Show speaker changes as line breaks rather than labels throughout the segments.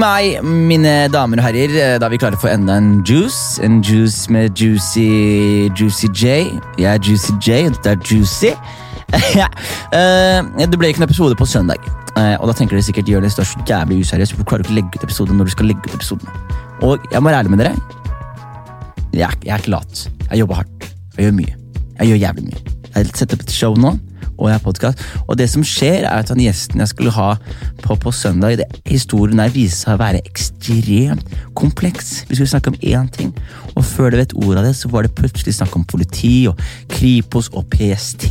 meg, mine damer og herrer. Da er vi klare for enda en juice. En juice med Juicy Juicy J. Jeg er Juicy J, og dette er Juicy. Eh, det ble ikke en episode på søndag. Eh, og da tenker dere sikkert Jonis, du er så jævlig useriøs. Hvorfor klarer du ikke å legge ut episoden når du skal legge ut episoden? Og jeg må være ærlig med dere. Jeg er, jeg er ikke lat. Jeg jobber hardt. Jeg gjør mye. Jeg gjør jævlig mye. Jeg setter opp et show nå og jeg har podcast. Og det som skjer, er at han gjesten jeg skulle ha på, på søndag, det, historien der viser seg å være ekstremt kompleks. Vi skulle snakke om én ting, og før du vet ordet av det, så var det plutselig snakk om politi og Kripos og PST,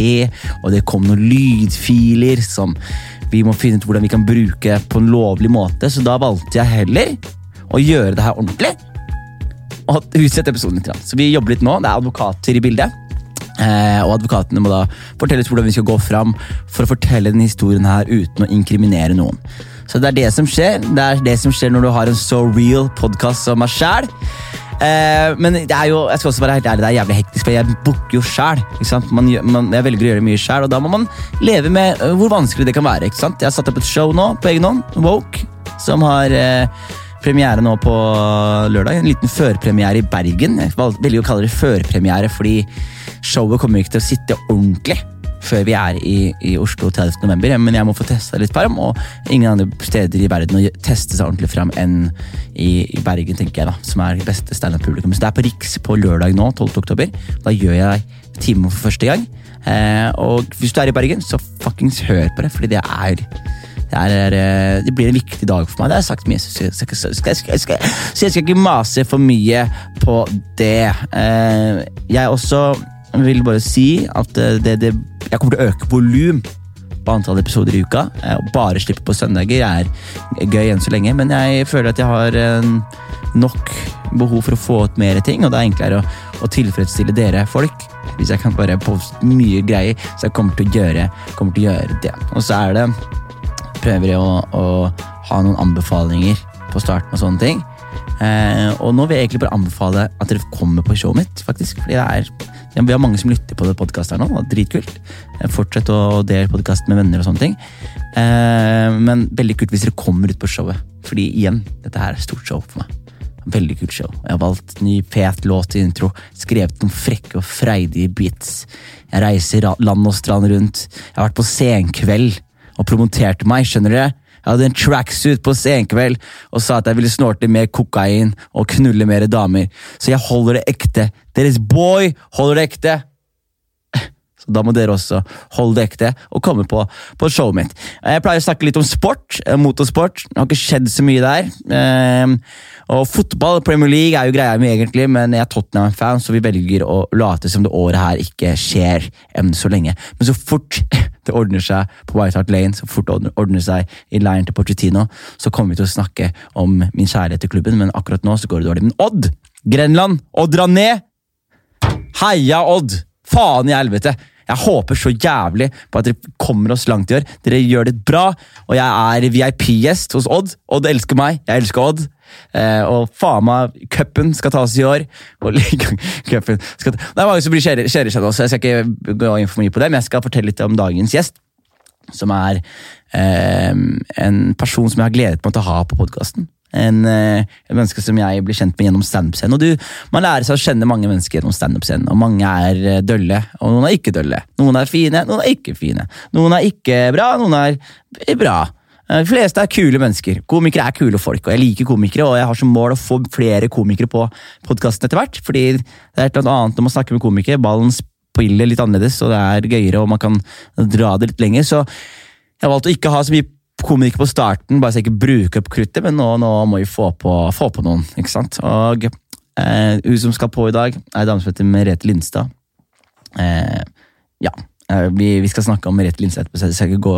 og det kom noen lydfiler som vi må finne ut hvordan vi kan bruke på en lovlig måte, så da valgte jeg heller å gjøre det her ordentlig. Og utsette episoden litt. Så vi jobber litt nå. Det er advokater i bildet. Eh, og advokatene må da fortelle oss hvordan vi skal gå fram for å fortelle denne historien her uten å inkriminere noen. Så det er det som skjer. Det er det som skjer når du har en so real podkast som meg sjæl. Eh, men det er jo, jeg skal også være helt ærlig, det er jævlig hektisk, for jeg booker jo sjæl. Jeg velger å gjøre mye sjæl, og da må man leve med uh, hvor vanskelig det kan være. ikke sant? Jeg har satt opp et show nå på egen hånd, Woke, som har eh, premiere nå på lørdag. En liten førpremiere i Bergen. Jeg velger å kalle det førpremiere fordi showet kommer ikke til å sitte ordentlig før vi er i, i Oslo 30. november. Men jeg må få testa litt perm. og ingen andre steder i verden å teste seg ordentlig fram enn i, i Bergen, tenker jeg da, som er beste standup-publikum. Så det er på Riks på lørdag nå, 12. oktober. Da gjør jeg time for første gang. Eh, og hvis du er i Bergen, så fuckings hør på det, fordi det er det, er, eh, det, blir en viktig dag for meg. Det har jeg sagt mye, så jeg skal, skal, skal, så jeg skal ikke mase for mye på det. Eh, jeg også vil bare si at det, det, jeg kommer til å øke volum på antall episoder i uka. Bare slippe på søndager er gøy enn så lenge, men jeg føler at jeg har nok behov for å få ut mer ting, og det er enklere å, å tilfredsstille dere folk. Hvis jeg kan bare poste mye greier, så jeg kommer til å gjøre, til å gjøre det. Og så er det prøver jeg å, å ha noen anbefalinger på starten og sånne ting. Eh, og nå vil jeg egentlig bare anbefale at dere kommer på showet mitt. faktisk, fordi det er vi har mange som lytter på det her nå. og Dritkult. Eh, fortsett å dele podkast med venner og sånne ting. Eh, men veldig kult hvis dere kommer ut på showet. Fordi igjen, dette her er stort show for meg. Veldig kult show. Jeg har valgt ny fet låt i intro. Skrevet noen frekke og freidige beats. Jeg reiser land og strand rundt. Jeg har vært på senkveld og promoterte meg, skjønner dere? Jeg hadde en tracksuit på senkveld og sa at jeg ville snorte mer kokain og knulle mer damer. Så jeg holder det ekte. Deres boy holder det ekte. Så da må dere også holde det ekte og komme på, på showet mitt. Jeg pleier å snakke litt om sport. Eh, motorsport. Det har ikke skjedd så mye der. Eh, og Fotball, Premier League, er jo greia mi, egentlig, men jeg er Tottenham-fan, så vi velger å late som det året her ikke skjer enn så lenge. Men så fort det ordner seg på White Hart Lane, så fort det ordner seg i leiren til Porchettino så kommer vi til å snakke om min kjærlighet til klubben, men akkurat nå så går det dårlig. Men Odd! Grenland! Odd Rané! Heia Odd! Faen i helvete! Jeg håper så jævlig på at dere kommer oss langt i år. Dere gjør det bra, og jeg er VIP-gjest hos Odd. Odd elsker meg, jeg elsker Odd. Eh, og faen meg, cupen skal tas i år. Og cupen skal ta... Det er mange som blir kjære seg nå, så jeg skal ikke gå inn for mye på det, men jeg skal fortelle litt om dagens gjest. Som er eh, en person som jeg har gledet meg til å ha på podkasten. En, eh, menneske som jeg blir kjent med gjennom standup-scenen. Og du, Man lærer seg å kjenne mange mennesker gjennom standup-scenen, og mange er eh, dølle, og noen er ikke dølle. Noen er fine, noen er ikke fine. Noen er ikke bra, noen er bra. Eh, de fleste er kule mennesker. Komikere er kule folk, og jeg liker komikere. Og jeg har som mål å få flere komikere på podkasten etter hvert. Fordi det er et eller annet når man snakker med komikere. Ballen spiller litt annerledes, og det er gøyere, og man kan dra det litt lenger. Så jeg har valgt å ikke ha så mye komiker på starten, bare så jeg ikke bruker opp kruttet, men nå, nå, må vi få på, få på, noen. ikke sant? Og eh, Hun som skal på i dag, er en dame som heter Merete Lindstad. Eh, ja, eh, vi, vi, skal snakke om Merete Lindstad etterpå, så jeg skal ikke gå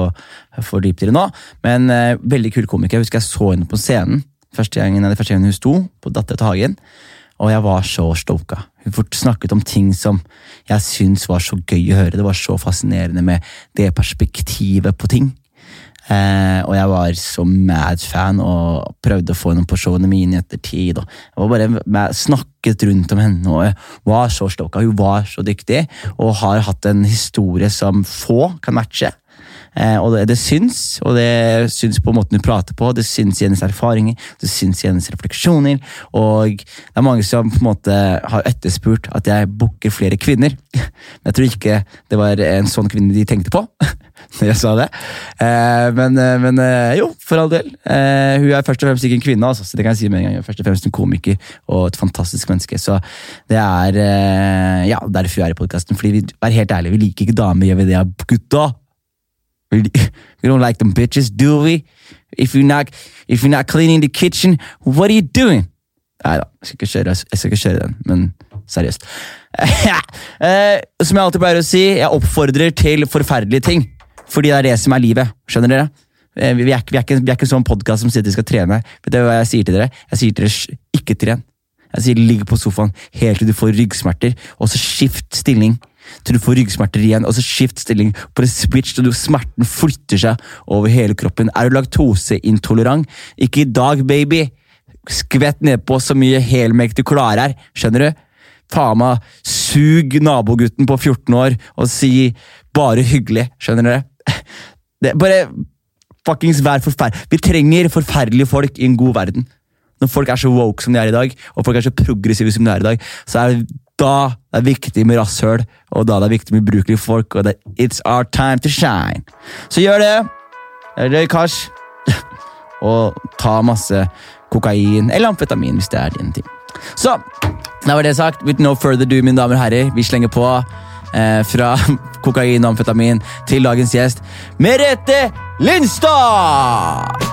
for dypt i det nå. Men eh, veldig kul komiker. Jeg husker jeg så henne på scenen første gangen, eller første gangen hun sto på Datter til Hagen. Og jeg var så stoka. Hun snakket om ting som jeg syntes var så gøy å høre. Det var så fascinerende med det perspektivet på ting. Eh, og jeg var så mad fan og prøvde å få henne på showene mine i ettertid. Og jeg var bare snakket rundt om henne og jeg var så stokka. Hun var så dyktig og har hatt en historie som få kan matche. Eh, og det, det syns, og det syns på måten hun prater på, det syns i hennes erfaringer, det syns i hennes refleksjoner. Og det er mange som på en måte har etterspurt at jeg booker flere kvinner. Men jeg tror ikke det var en sånn kvinne de tenkte på når jeg sa det. Eh, men, eh, men jo, for all del. Hun er først og fremst ikke en kvinne, altså, så det kan jeg si med en gang. Hun er først og fremst en komiker og et fantastisk menneske. Så det er ja, derfor hun er i podkasten. Fordi vi, helt ærlig, vi liker ikke damer, gjør vi det, gutta? We, don't like them bitches, do we? If you're not, if you're not cleaning the kitchen, what are you doing? Nei da, jeg skal ikke kjøre, jeg skal ikke kjøre den, men seriøst. Eh, som jeg alltid pleier å si, jeg oppfordrer til forferdelige ting. Fordi det er det som er livet. Skjønner dere? Eh, Vi er, vi er ikke, vi er ikke en sånn podkast som sier at de skal trene. Vet dere hva jeg sier til dere? Jeg sier til dere ikke tren. Jeg sier ligg på sofaen helt til du får ryggsmerter, og så skift stilling. Til du får ryggsmerter igjen, og så skift stilling. Bare switch til smerten flytter seg over hele kroppen. Er du laktoseintolerant? Ikke i dag, baby! Skvett nedpå så mye helmelk du klarer. Skjønner du? Faen meg, sug nabogutten på 14 år og si bare hyggelig. Skjønner dere? Det, bare fuckings vær forferdelig. Vi trenger forferdelige folk i en god verden. Når folk er så woke som de er i dag, og folk er så progressive som de er i dag, så er da det er viktig med rasshøl, og da det er viktig med ubrukelige folk, og det er It's our time to shine. Så gjør det. Røyk hasj. Og ta masse kokain eller amfetamin hvis det er din ting. Så, da var det sagt. With no further ado, mine damer og herrer, vi slenger på eh, fra kokain og amfetamin til dagens gjest, Merete Lindstad!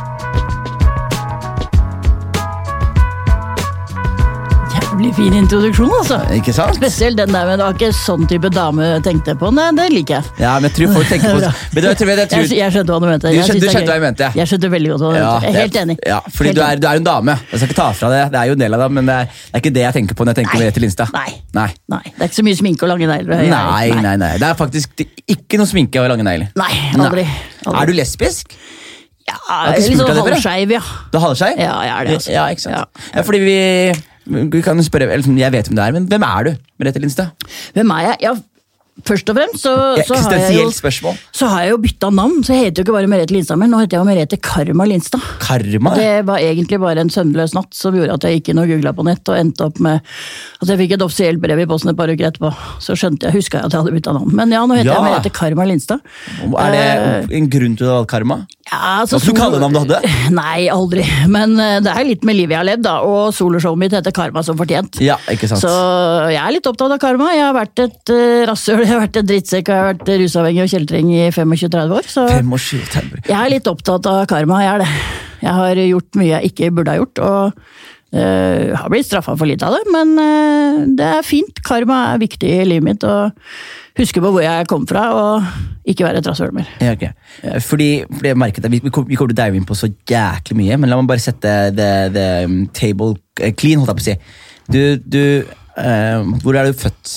Jævlig fin introduksjon, altså.
Ikke sant?
Spesielt den der men det var ikke sånn type dame tenkte på. Nei, det liker jeg.
Ja, men jeg tror folk tenker på Men jeg, tror, jeg, tror,
jeg skjønte hva du mente.
Du skjønte- du skjønte hva jeg mente.
Jeg skjønte veldig godt hva du
Ja,
mente. Jeg er helt enig.
Ja, fordi
Helt
du er, du er en dame. Jeg skal ikke ta fra det. Det er jo en del av det, men det er, det er ikke det jeg tenker på når jeg tenker
på
Merete Lindstad.
Nei.
Nei.
Nei, det er ikke så mye sminke og lange negler.
Nei, nei, nei. Det er faktisk ikke noe sminke og lange negler.
Nei, aldri. aldri.
Er du lesbisk?
ja,
jeg er
litt sånn halvskeiv, ja.
Du er halvskeiv?
Ja, jeg er det. Altså.
Ja, ikke sant?
Ja.
Ja, fordi vi, vi kan spørre, sånn, Jeg vet hvem du er, men hvem er du? Merete Lindstad?
Hvem er jeg? Ja, først og fremst så, så har jeg jo
spørsmål.
så har jeg jo bytta navn, så jeg heter jo ikke bare Merete Lindstad men Nå heter jeg jo Merete Karma Lindstad.
Karma?
Det var egentlig bare en søvnløs natt som gjorde at jeg gikk inn og googla på nett, og endte opp med at jeg fikk et offisielt brev i posten et par uker etterpå. Så skjønte jeg, huska jeg at jeg hadde bytta navn. Men ja, nå heter
Ja.
jeg Merete Karma Lindstad.
Er det en grunn til å ha karma?
Ja, altså,
Hva skulle du
sol-
kalle navn du hadde?
Nei, aldri. Men eh, det er litt med livet jeg har levd, da. Og soloshowet mitt heter Karma som fortjent.
Ja, ikke sant?
Så jeg er litt opptatt av karma. Jeg har vært et uh, rasshøl, jeg har vært en drittsekk, jeg har vært rusavhengig og kjeltring i 25-30 år. Så
25
jeg er litt opptatt av karma, jeg er det. Jeg har gjort mye jeg ikke burde ha gjort, og eh, har blitt straffa for litt av det. Men eh, det er fint. Karma er viktig i livet mitt. og Huske på hvor jeg kom fra, og ikke være et rasshøl mer.
Ja, ok. Fordi, fordi jeg merket det, vi, vi kom- kommer til å dive inn på så jæklig mye, men la meg bare sette the, the um, table eh, clean, holdt jeg på å si. Du, du uh, Hvor er du født?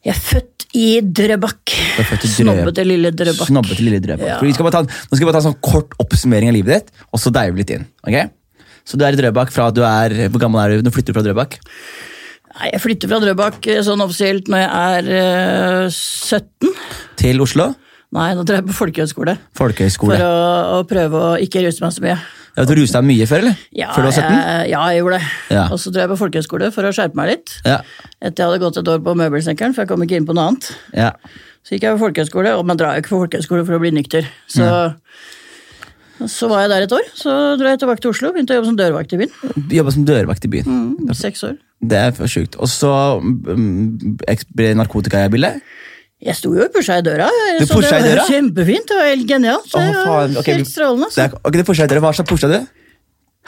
Jeg er født i Drøbak.
Født i
Snobbete lille Drøbak.
Snobbete lille Drøbak.
Ja.
Skal ta, nå skal vi bare ta en sånn kort oppsummering av livet ditt, og så dive litt inn. ok? Så du er i Drøbak fra du er Hvor gammel er du? Nå flytter du fra Drøbak?
Nei, Jeg flytter fra Drøbak eh, sånn offisielt når jeg er eh, 17.
Til Oslo?
Nei, nå drar jeg på folkehøyskole.
Folkehøyskole.
For å, å prøve å ikke ruse meg så mye.
Ja, du ruset deg mye før, eller?
Ja,
før du var 17?
Jeg, ja, jeg gjorde det.
Ja.
Og så dro jeg på folkehøyskole for å skjerpe meg litt.
Ja.
Etter jeg hadde gått et år på møbelsnekkeren, for jeg kom ikke inn på noe annet.
ja.
Så gikk jeg på folkehøyskole, og man drar jo ikke på folkehøyskole for å bli nykter. Så, så var jeg der et år. Så dro jeg tilbake til Oslo, og begynte å jobbe som dørvakt i byen.
Jobba som dørvakt i byen.
Mm, Seks år.
Det er sjukt. Og så mm, ble narkotika i bildet?
Jeg sto jo og pusha i døra,
Du
så det var
døra?
kjempefint. Det var helt genialt. Det var
faen, ok, vi-
helt strålende.
Det er, ok, det pusha i døra. Hva slags pusha du?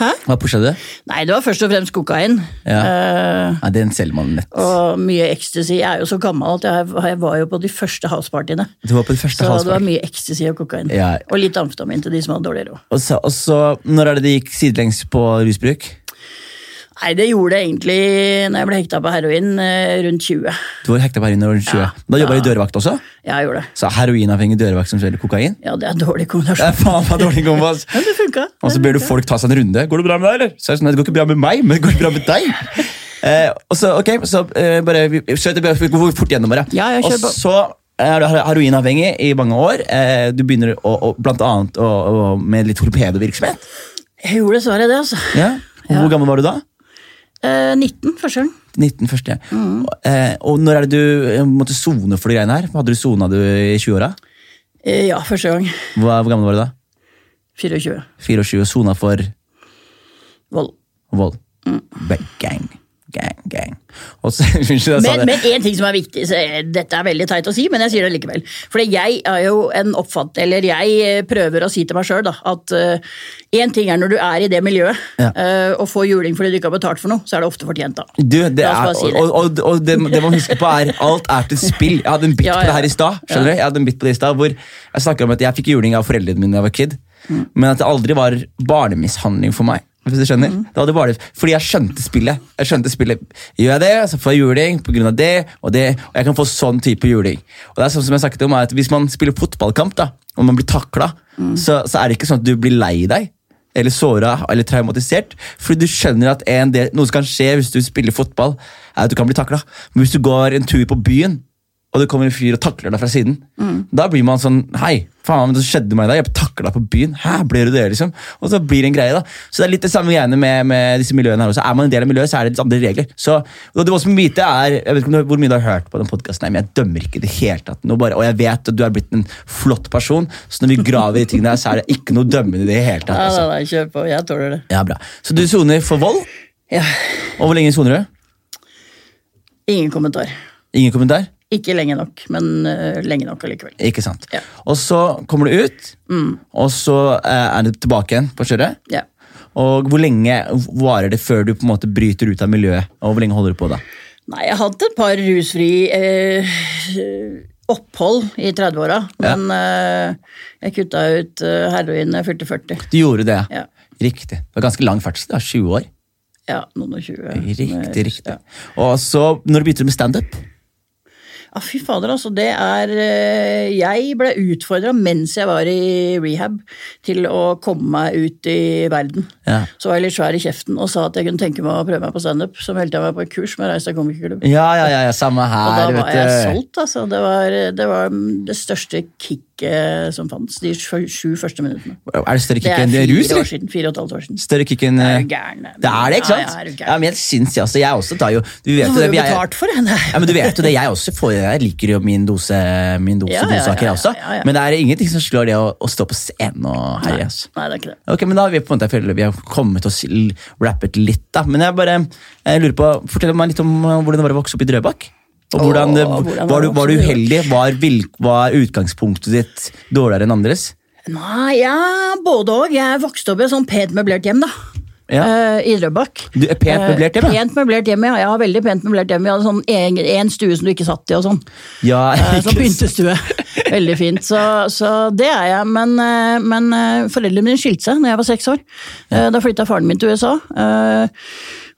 Hæ?
Hva pusha du?
Nei, det var først og fremst kokain.
Ja.
Uh,
Nei, Den selger man nett.
og mye ecstasy. Jeg er jo så gammel at jeg, jeg var jo på de første housepartyene.
Du var på de første
Så det var mye ecstasy og kokain.
Ja.
Og litt amfetamin til de som hadde dårlig råd.
Og så, og så, når er det det gikk sidelengs på rusbruk?
Nei, det gjorde det egentlig når jeg ble hekta på heroin eh, rundt 20.
Du var hekta på heroin rundt 20.
Ja.
Da jobba du
Ja.
i dørvakt også?
Ja, jeg gjorde det.
Så heroinavhengig dørvakt som selger kokain?
Ja, det er dårlig kombinasjon.
Det er faen meg dårlig kombinasjon.
Men det funka.
Og så ber du folk ta seg en runde. Går det bra med deg, eller? Så er det sånn, «Nei, det går ikke bra med meg, men det går bra med deg. Eh, og så, ok, så eh, bare, går fort gjennom det.
Ja, ja, kjør
og så er du heroinavhengig i mange år. Eh, du begynner å, å, blant annet å, å, med litt torpedovirksomhet.
Jeg gjorde dessverre det, altså.
Ja. Hvor gammel var du da?
Eh, 19 første gang.
19 første. Eh, og når er det du eh, måtte sone for de greiene her? Hadde du sona du i 20-åra?
Eh, ja, første gang.
Hvor, hvor gammel var du da?
24.
24 og sona for
Vold.
vold. Ba- Gang. Gang, gang. Så,
Men, men en ting som er viktig, så er- dette er veldig teit å si, men jeg sier det likevel. For jeg er jo en oppfatt, eller jeg eh, prøver å si til meg sjøl at én ting er når du er i det miljøet
Ja.
eh, og får juling fordi du ikke har betalt for noe, så er det ofte fortjent, da.
Du, det er,
si det.
og, og, og det, det man husker på er alt er til spill. Jeg hadde en bit
Ja,
på det her i stad. skjønner du? Jeg hadde en bit på det i sted, hvor jeg snakket om at jeg fikk juling av foreldrene mine da jeg var kid,
Mm.
men at det aldri var barnemishandling for meg. Hvis du skjønner?
Mm.
Det var det bare, fordi jeg skjønte spillet. Jeg skjønte spillet. Gjør jeg det, så får jeg juling av det og det, og jeg kan få sånn type juling. Og det er sånn som jeg snakket om, at Hvis man spiller fotballkamp da, og man blir takla,
Mm.
så, så er det ikke sånn at du blir lei deg eller såra eller traumatisert. Fordi du skjønner at en del, noe som kan skje hvis du spiller fotball, er at du kan bli takla. Men hvis du går en tur på byen, og det kommer en fyr og takler deg fra siden, da blir man sånn Hei, faen, det skjedde meg i dag. Jeg takla deg på byen. Hæ, ble du det, liksom? Og så blir det en greie, da. Så det er litt det samme greiene med, med disse miljøene her også. Er man en del av miljøet, så er det litt andre regler. Så og det må også vite er, Jeg vet ikke hvor mye du har hørt på den podkasten, men jeg dømmer ikke i det hele tatt. Nå bare, og jeg vet at du er blitt en flott person, så når vi graver i tingene her, så er det ikke noe dømmende i det hele tatt.
Ja,
Altså.
da, nei, kjør på. Jeg tåler det.
Ja, bra. Så du soner for vold?
Ja.
Og hvor lenge soner du?
Ingen kommentar.
Ingen kommentar?
Ikke lenge nok, men uh, lenge nok allikevel.
Ikke sant.
Ja.
Og så kommer du ut, og så uh, er du tilbake igjen på kjøret.
Ja.
Og hvor lenge varer det før du på en måte bryter ut av miljøet? Og hvor lenge holder du på da?
Nei, jeg har hatt et par rusfri eh, opphold i 30-åra,
Ja.
men jeg kutta ut heroin da jeg fylte 40.
Du gjorde det,
Ja.
Riktig. Det var ganske lang var 20 år.
Ja, noen og tjue.
Riktig,
med-
riktig. Og så, når begynte du med standup?
Ja, fy fader, altså. Det er eh, Jeg ble utfordra mens jeg var i rehab, til å komme meg ut i verden.
Ja.
Så var jeg litt svær i kjeften og sa at jeg kunne tenke meg å prøve meg på standup. Så meldte jeg meg på et kurs med Reis deg komikerklubb.
Ja, ja, ja, ja, samme her.
Og da var
vet
jeg solgt, altså. Det var det, var det største kicket som fantes de sju første minuttene.
Er det større
Det
kick
er
enn
fire
rus,
år
eller?
siden. Fire og et halvt år siden.
Større kick enn
Det er
eh. Det er det, ikke sant?
Ja, ja, er
men jeg syns jeg også. Jeg også tar jo Du vet jo det. vi er-
for det.
Ja, men du vet jo det, Jeg også får, jeg liker jo min dose min dose
Ja, ja,
jeg også. Men det er ingenting som slår det å, å stå på scenen og herje. altså.
Nei, det er ikke det.
Ok, men da har vi på en måte, jeg føler vi har kommet oss rappet litt, da. Men jeg bare jeg lurer på, fortell meg litt om uh, hvordan det var å vokse opp i Drøbak. Og hvordan,
Åh,
uh,
hvordan
var, du,
var
du uheldig? Var, var utgangspunktet ditt dårligere enn andres?
Nei, ja, både òg. Jeg vokste opp i et sånn pent møblert hjem, da.
Ja.
Uh, I Drøbak.
Du pent møblert hjem,
Eh,
ja?
Pent møblert hjem, ja. ja. Veldig pent møblert hjem. Vi hadde sånn en, en stue som du ikke satt i, og sånn.
Ja,
uh, Sånn
ikke sant?
pyntestue. Veldig fint. Så, så det er jeg. Men, eh, men eh, foreldrene mine skilte seg da jeg var seks år. Eh, Da flytta faren min til USA.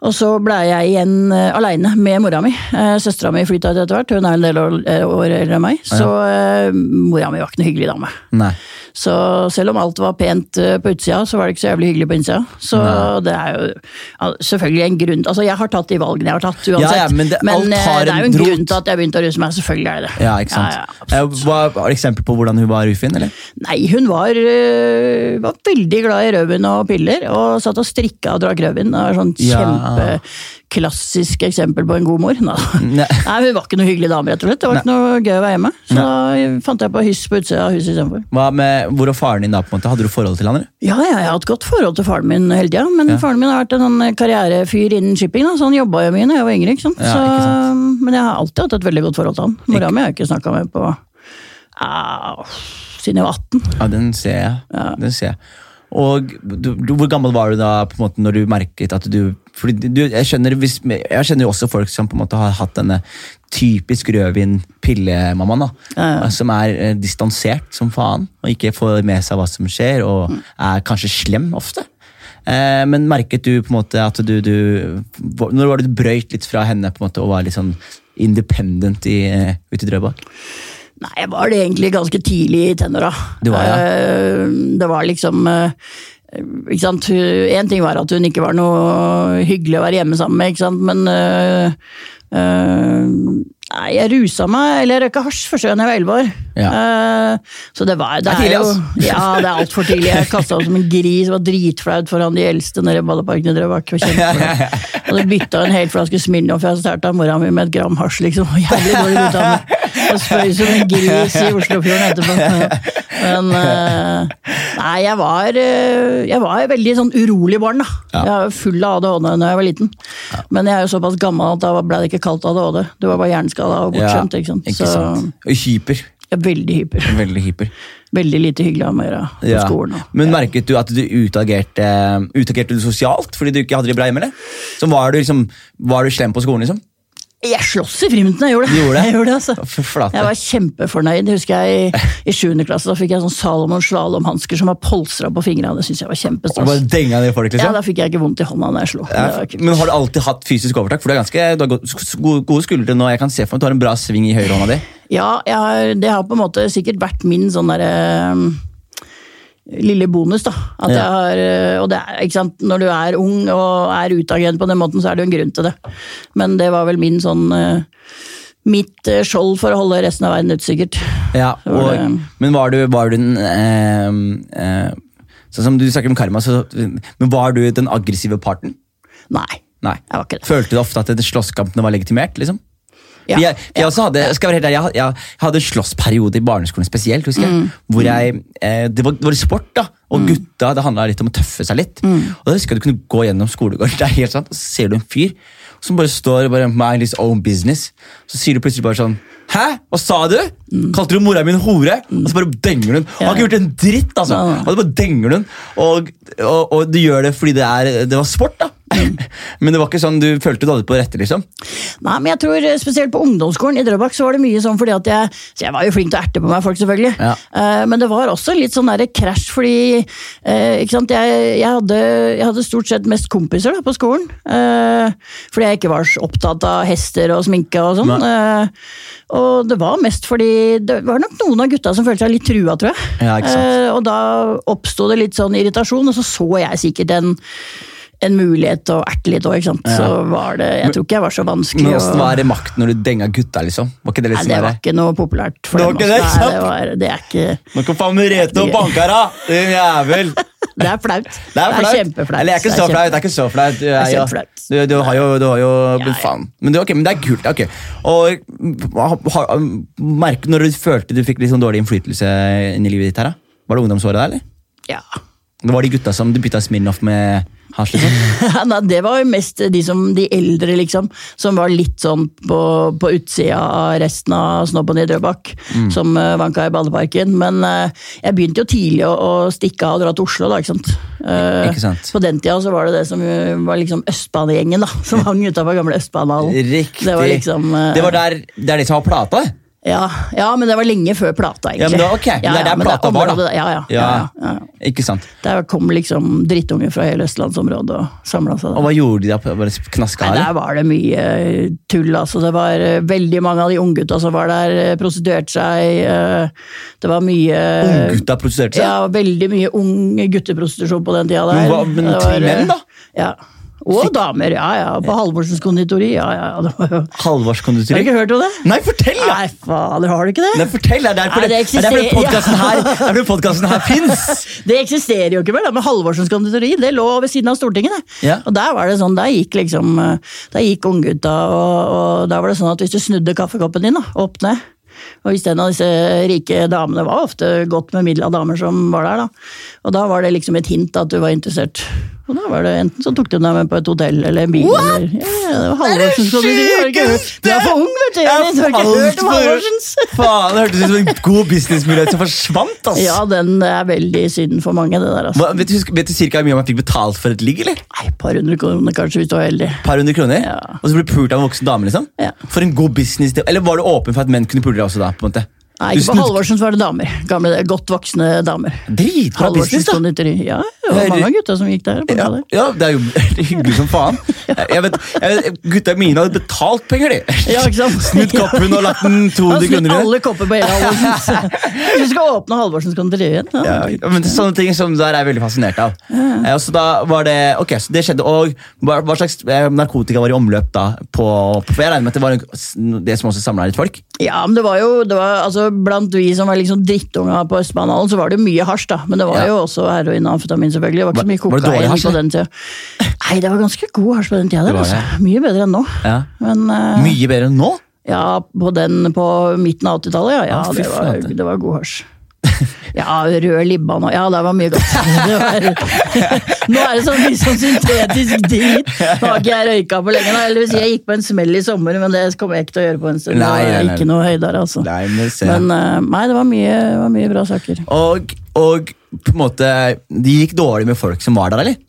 Eh, Og så ble jeg igjen uh, aleine med mora mi. Uh, Søstera mi flytta ut etter hvert, hun er en del år, eh, år eldre enn meg. Så uh, mora mi var ikke noe hyggelig dame.
Nei.
Så selv om alt var pent uh, på utsida, så var det ikke så jævlig hyggelig på innsida. Så det er jo selvfølgelig en grunn Altså, jeg har tatt de valgene jeg har tatt, uansett.
Ja, ja, men det- men,
eh,
har
det er jo
en
en grunn til at jeg begynte å ruse meg. Selvfølgelig er det det.
Ja, ikke sant?
Ja.
Eh, har du eksempel på hvordan hun var ufin, eller?
Nei, hun var, var veldig glad i rødvin og piller, og satt og strikka og drakk rødvin. Det var sånn
Ja.
Kjempeklassisk eksempel på en god mor. Nei. Hun var ikke noe hyggelig dame, rett og slett. Det var ikke noe gøy å være hjemme. Så da fant jeg på hyss på utsida av huset istedenfor.
Hvor var faren din da? på en måte? Hadde du forhold til han? eller?
Ja, ja, jeg har hatt godt forhold til faren min hele tida, men
Ja.
faren min har vært en sånn karrierefyr innen shipping, da, så han jobba jo mye da jeg var yngre. ikke sant?
Ja, ikke sant.
Men jeg har alltid hatt et veldig godt forhold til han. Mora mi har jeg ikke snakka med på uh, siden jeg var 18.
Ja, den ser jeg. Den ser jeg. Og du, du, Hvor gammel var du da på en måte når du merket at du du, jeg, skjønner, hvis, jeg skjønner jo også folk som på en måte har hatt denne typisk rødvin-pillemammaen.
Ja, ja.
Som er eh, distansert som faen og ikke får med seg hva som skjer, og
Mm.
er kanskje slem ofte. Eh, men merket du på en måte at du, du Når var det du brøyt litt fra henne på en måte og var litt sånn independent i, eh, ute i Drøbak?
Nei, jeg var det egentlig ganske tidlig i tenåra.
Det, ja.
Eh, Det var liksom eh, ikke sant? En ting var at hun ikke var noe hyggelig å være hjemme sammen med, ikke sant? men øh, øh, Nei, jeg rusa meg, eller jeg røyka hasj første gang jeg var elleve år.
Ja.
Uh, så det var Det
er tidlig, altså.
Ja, det er altfor tidlig. Jeg kasta meg som en gris, var dritflaut foran de eldste nede i balleparken i Drøbak. Og så bytta en hel flaske Smirnoff jeg stjal av mora mi med et gram hasj, liksom. Jævlig dårlig ut av meg. Og spøy som en gris i Oslofjorden etterpå. Men eh, Nei, jeg var, eh, jeg var veldig sånn urolig barn, da.
Ja.
Jeg var full av ADHD da jeg var liten. Men jeg er jo såpass gammel at da ble det ikke kalt ADHD. Du var bare hjerneskada og bortskjemt. ikke sant?
Ikke sant. Hyper.
er veldig hyper.
Veldig hyper.
Veldig lite hyggelig å ha med å gjøre på
Ja.
skolen. og-
Men merket du at du utagerte, utagerte du sosialt fordi du ikke hadde det bra hjemme? eller? Så var du liksom, var du slem på skolen, liksom?
Jeg sloss i friminuttene, jeg gjorde det.
Gjorde det?
Jeg gjorde det altså. Jeg var kjempefornøyd. Husker jeg I, sjuende 7. klasse da fikk jeg sånn Salomon slalåmhansker som var polstra på fingrene. Det syns jeg var kjempestas.
folk,
Ja,
liksom?
da fikk jeg ikke vondt i hånda når jeg slo.
Ja, men har du alltid hatt fysisk overtak? For Du, ganske, du har gode, skuldre nå. Jeg kan se for meg at du har en bra sving i høyrehånda di.
Ja, har, det har på en måte sikkert vært min sånn derre lille bonus, da. At
Ja.
jeg har, eh, og det er, ikke sant, når du er ung og er utagerende på den måten, så er det jo en grunn til det. Men det var vel min sånn eh, Mitt eh, skjold for å holde resten av verden ute, sikkert.
Ja,
og, var det-
men var du, var du den eh, eh, Sånn som du snakker om karma, så, men var du den aggressive parten?
Nei,
Nei.
jeg var ikke det.
Følte du ofte at slåsskampene var legitimert? liksom?
Ja,
jeg, jeg, hadde, jeg, ærlig, jeg, jeg, jeg hadde en slåssperiode i barneskolen spesielt. husker
Mm.
hvor jeg, eh, det, var, det var sport, da, og gutta det handla litt om å tøffe seg litt.
Mm.
Og da husker jeg Du kunne gå gjennom skolegården, det er helt sant, og så ser du en fyr som bare står bare mind his own business. Så sier du plutselig bare sånn Hæ? Hva sa du? Kalte du mora mi en hore? Og så bare denger den. Han har ikke gjort en dritt, altså.
Mm.
Og så bare denger du. Og, og, og du gjør det fordi det, er, det var sport, da. Men det var ikke sånn du følte du hadde det på rette, liksom.
Nei, men jeg tror eh, Spesielt på ungdomsskolen i Drøbak så var det mye sånn fordi at jeg Så jeg var jo flink til å erte på meg folk, selvfølgelig.
Ja.
Uh, men det var også litt sånn derre krasj, fordi uh, ikke sant? Jeg, jeg, hadde, jeg hadde stort sett mest kompiser da, på skolen. Uh, fordi jeg ikke var så opptatt av hester og sminke og sånn. Og det var mest fordi det var nok noen av gutta som følte seg litt trua, tror jeg.
Ja,
og da oppsto det litt sånn irritasjon, og så så jeg sikkert en en mulighet til å erte litt òg, sant. Så var det Jeg tror ikke jeg var så vanskelig.
Men
hvordan
åssen var det makt når du denga gutta, liksom? Var ikke det liksom
Nei,
sånn
det var ikke noe populært for
Det var
dem.
ikke det, ikke
Nei, det, var, det er ikke
Nå kan faen Merete og banka deg, din jævel!
Det er flaut.
Det er flaut.
kjempeflaut.
Eller det er ikke så flaut. det er ikke så flaut. Du,
er
er
kjempeflaut.
du, du har jo, du har jo
Ja, ja.
Faen. Men det, er ok, men det er kult. ok. Og ha- ha- merk, Når du følte du fikk litt sånn dårlig innflytelse inn i livet ditt, her, da? var det ungdomsåret der, eller?
Ja.
Det var de gutta som du bytta Smirnoff med?
Nei, det var jo mest de, som, de eldre, liksom. Som var litt sånn på, på utsida av resten av snobben i Drøbak.
Mm.
Som uh, vanka i badeparken. Men uh, jeg begynte jo tidlig å, å stikke av og dra til Oslo, da. Ikke sant? Uh,
Ikke sant.
På den tida så var det det som var liksom Østbanegjengen, da. Som hang utafor gamle Østbanehallen.
Riktig.
Det var liksom uh,
Det var der, det er det som var plata?
Ja, ja, men det var lenge før plata, egentlig.
Ja, men det var ok, men det er der
men
plata var, da.
Ja, ja.
Ikke sant?
Der kom liksom drittunger fra hele østlandsområdet og samla seg
Og hva gjorde de da? Bare knaska
Nei, der var det mye eh, tull, altså. Det var eh, veldig mange av de unggutta som var der, eh, prostituerte seg. Det var mye
Unggutta prostituerte seg?
Ja, veldig mye ung gutteprostitusjon på den tida der.
Men hva- men til menn, da?
Ja. Og damer, ja ja. På Halvorsens konditori, ja ja.
Halvors konditori?
Har du ikke hørt om det?
Nei, fortell, da!
Nei, fader, har du ikke det?
Nei, fortell! Det er derfor
Nei, det
podkasten her, det er podcasten her fins!
Det eksisterer jo ikke mer, da, men Halvorsens konditori det lå ved siden av Stortinget. Det.
Ja.
Og Der var det sånn, der gikk liksom, der gikk unggutta, og, og der var det sånn at hvis du snudde kaffekoppen din da, opp ned, og hvis en av disse rike damene var ofte godt bemidla damer som var der, da, og da var det liksom et hint at du var interessert. Og da var det enten så tok de deg med på et hotell eller en bil.
What?
Eller, ja, det var Halvorsens konditori. du er for ung, vet du! Jeg har ikke hørt om Halvorsens.
Faen, det hørtes ut som en god businessmulighet som forsvant, ass!
Ja, den er veldig synd for mange, det der. altså.
Hva, vet, du, vet du cirka hvor mye man fikk betalt for et ligg, eller?
Nei, et par hundre kroner kanskje, hvis du var heldig.
par hundre kroner?
Ja.
Og så ble du pult av en voksen dame, liksom?
Ja.
For en god business Eller var du åpen for at menn kunne pule deg også da? på en måte?
Nei, ikke på Halvorsen så var det damer. Gamle, godt voksne damer.
Dritbra business, da!
Ja, det var mange av gutta som gikk der.
Ja, ja, det er jo hyggelig som faen. Jeg vet, jeg vet, Gutta mine hadde betalt penger, de.
Ja, ikke sant?
Snudd koppen og lagt den
Han
200
snudd
kroner
alle kopper på hele Halvorsens. Du skal åpne Halvorsens konditori igjen. Ja.
Ja, men Sånne ting som der er jeg veldig fascinert av. Ja. og så da var det, ok, så det skjedde, og Hva, hva slags eh, narkotika var i omløp da? På, på, Jeg regner med at det var det som også samla litt folk?
Ja, men det var jo det var, altså, Blant vi som var liksom drittunga på Østbanehallen, så var det jo mye hasj, da. Men det var
Ja.
jo også heroin og amfetamin, selvfølgelig. Det var ikke så mye kokain på den tida. Nei, det var ganske god hasj på den tida.
Det
Der,
var
altså. Mye bedre enn nå.
Ja.
Men uh,
Mye bedre enn nå?
ja, på den på midten av 80-tallet, ja. ja
ah,
det, var, det var god hasj. Ja, rød libba nå. Ja, det var mye godt. Det var, nå er det så mye sånn syntetisk drit. Nå har ikke jeg røyka på lenge. Eller hvis jeg gikk på en smell i sommer, men det kommer jeg ikke til å gjøre på en stund.
Nei, nei, nei.
ikke noe høydere, altså.
Nei, men.
Men eh, nei, det var mye, var mye bra saker.
Og, og på en måte Det gikk dårlig med folk som var der, eller?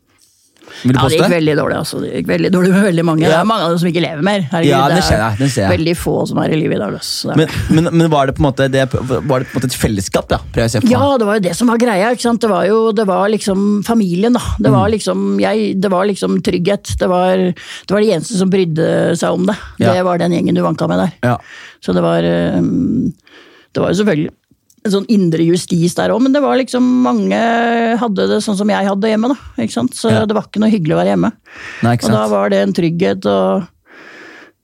Vil du
Ja, det gikk veldig dårlig. altså. Det gikk veldig dårlig med veldig mange. Det er mange av dem som ikke lever mer. Herregud,
Ja, det
er
ser jeg, det ser jeg.
veldig få som er i live i dag. Altså.
Men, men, men var det på en måte det, Var det på en måte et fellesskap? da?
Ja, det var jo det som var greia. ikke sant? Det var jo det var liksom familien, da. Det
Mm.
var liksom, jeg, det var liksom trygghet. Det var, det var de eneste som brydde seg om det.
Ja.
Det var den gjengen du vanka med der.
Ja.
Så det var eh, Det var jo selvfølgelig en sånn indre justis der òg, men det var liksom mange hadde det sånn som jeg hadde hjemme. da, ikke sant? Så
Ja.
det var ikke noe hyggelig å være hjemme.
Nei,
Og da var det en trygghet, og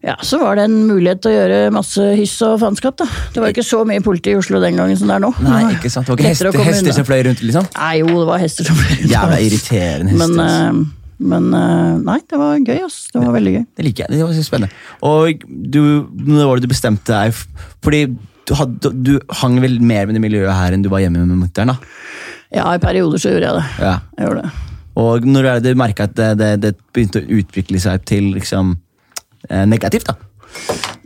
ja, så var det en mulighet til å gjøre masse hyss og faenskap. da. Det var ikke så mye politi i Oslo den gangen som det er nå.
Nei, ikke sant? Det var ikke hester, hester som fløy rundt? liksom?
Nei, jo, det var hester som fløy rundt.
Jævla irriterende hester.
Men, eh, men eh, nei, det var gøy, ass. Det var veldig gøy.
Det liker jeg. Det var så spennende. Og du, når var det du bestemte deg Fordi du, hadde, du hang vel mer med det miljøet her enn du var hjemme med mutter'n?
Ja, i perioder så gjorde jeg det.
Ja.
Jeg gjorde det.
Og når det du merka at det, det, det begynte å utvikle seg til liksom eh, negativt? da?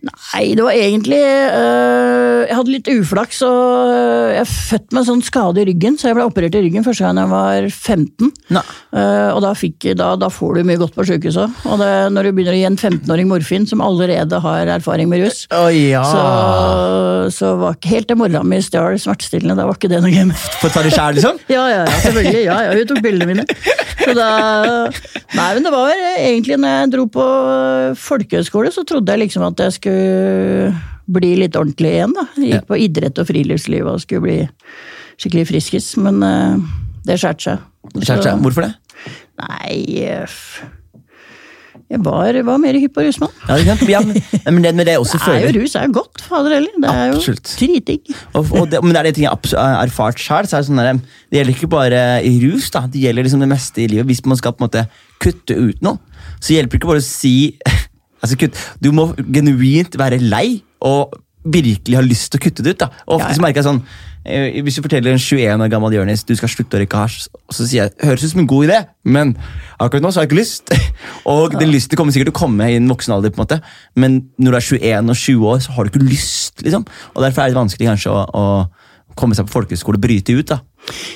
Nei, det var egentlig øh, Jeg hadde litt uflaks, og øh, jeg er født med en sånn skade i ryggen, så jeg ble operert i ryggen første gang jeg var 15.
Nei.
Eh, og da, fikk, da, da får du mye godt på sykehuset. Og det, når du begynner å gi en 15-åring morfin som allerede har erfaring med rus,
oh, ja!
så, så var ikke helt det mora mi stjal smertestillende. Da var ikke det noe gøy.
Få ta det sjæl, liksom?
Ja, ja, ja, selvfølgelig. Ja, ja, hun tok bildene mine. Så da, nei, men det var egentlig når jeg dro på folkehøyskole, så trodde jeg liksom at jeg skulle bli litt ordentlig igjen. da. Jeg gikk på idrett og friluftsliv og skulle bli skikkelig friskis, men uh, det skjærte seg.
Skjærte seg. Hvorfor det?
Nei eh, Jeg var, var mer hypp på rusmann.
Ja, det, kan, ja, men, men, det, men det er også
Det er jo rus er jo godt, fader heller. Det er jo
Absolutt.
dritdigg.
og det, Men det er det ting jeg har erfart sjøl. Sånn der, det gjelder ikke bare i rus, da. det gjelder liksom det meste i livet. Hvis man skal på en måte kutte ut noe, så hjelper det ikke bare å si altså, kutt, Du må genuint være lei og virkelig ha lyst til å kutte det ut. da. Og ofte
Ja, ja.
merker jeg sånn eh, Hvis du forteller en 21 år gammel Jonis du skal slutte å røyke hasj, så sier jeg høres ut som en god idé, men akkurat nå så har jeg ikke lyst. og den lysten kommer sikkert til å komme i en voksen alder, på en måte, men når du er 21 og 20 år, så har du ikke lyst. liksom. Og Derfor er det vanskelig kanskje å, å komme seg på folkehøyskole og bryte ut. da.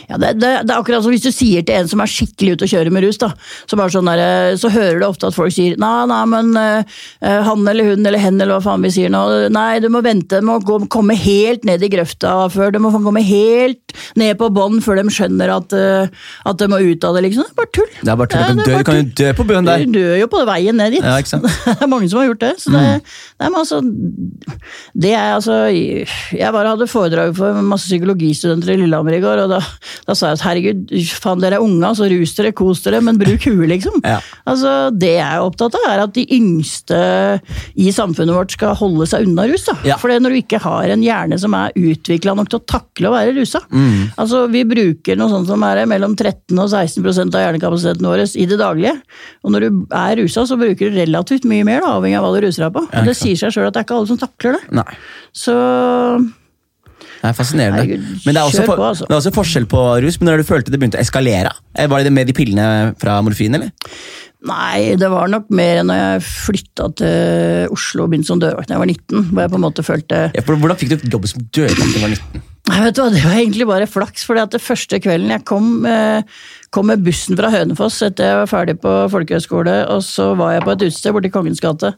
Ja, det, det, det er akkurat som hvis du sier til en som er skikkelig ute å kjøre med rus, da, så, sånn der, eh, så hører du ofte at folk sier nei, nei, men eh, han eller hun eller hen eller hva faen vi sier nå, nei, du må vente, du må gå, komme helt ned i grøfta før, du må komme helt ned på bånn før de skjønner at, uh, at de må ut av det, liksom. Det er bare tull.
Det er bare tull.
Ja,
Du kan,
det
dø,
bare
du kan jo dø på bøen der.
Du dør jo på veien ned dit.
Ja? Mm.
det er mange som har gjort det. Så det, nei, men altså, det er altså Jeg bare hadde foredrag for masse psykologistudenter i Lillehammer i går, og da, da sa jeg at herregud, faen dere er unge, så rus dere, kos dere, men bruk huet, liksom.
Ja.
Altså, Det jeg er opptatt av, er at de yngste i samfunnet vårt skal holde seg unna rus. da.
Ja.
For når du ikke har en hjerne som er utvikla nok til å takle å være rusa.
Mm.
Altså, Vi bruker noe sånt som er mellom 13 og 16 av hjernekapasiteten vår i det daglige. Og når du er rusa, så bruker du relativt mye mer, da, avhengig av hva du ruser deg på. Og det sier seg sjøl at det er ikke alle som takler det.
Nei.
Så
Det er fascinerende.
Herregud,
men det er, også
på, altså.
det er også forskjell på rus. Men når du følte det begynte å eskalere, eh, var det med de pillene fra morfin? eller?
Nei, det var nok mer når jeg flytta til Oslo og begynte som dørvakt da jeg var 19. Hvor jeg på en måte følte
Ja, hvordan fikk du jobb som dørvakt da du var 19?
Vet du hva, Det var egentlig bare flaks, for det første kvelden jeg kom, eh, kom med bussen fra Hønefoss etter jeg var ferdig på folkehøyskole, og så var jeg på et utested borti Kongens gate.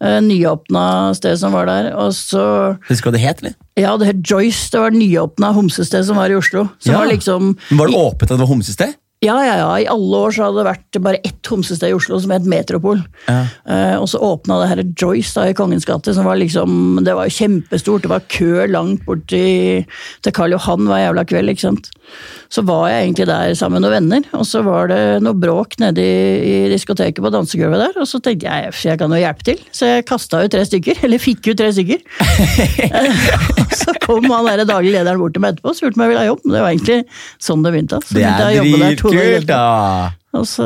Eh, Nyåpna sted som var der. Og så
Husker du hva det het, eller?
Ja, det het Joyce. Det var et nyåpna homsested som var i Oslo.
Ja.
var liksom
Var det åpent at det var homsested?
Ja, ja, ja. I alle år så hadde det vært bare ett homsested i Oslo som het Metropol.
Ja.
Eh, og så åpna det her Joyce da i Kongens gate, som var liksom Det var kjempestort. Det var kø langt bort til, til Karl Johan hver jævla kveld, ikke sant. Så var jeg egentlig der sammen med noen venner, og så var det noe bråk nede i, i diskoteket på dansegulvet der, og så tenkte jeg jeg kan jo hjelpe til, så jeg kasta ut tre stykker. Eller fikk ut tre stykker. så kom han der daglig lederen bort til meg etterpå og spurte om jeg ville ha jobb. Det var egentlig sånn det begynte. Så
Det
begynte
er
jeg å jobbe der to dager
dritkult,
etterpå. Og så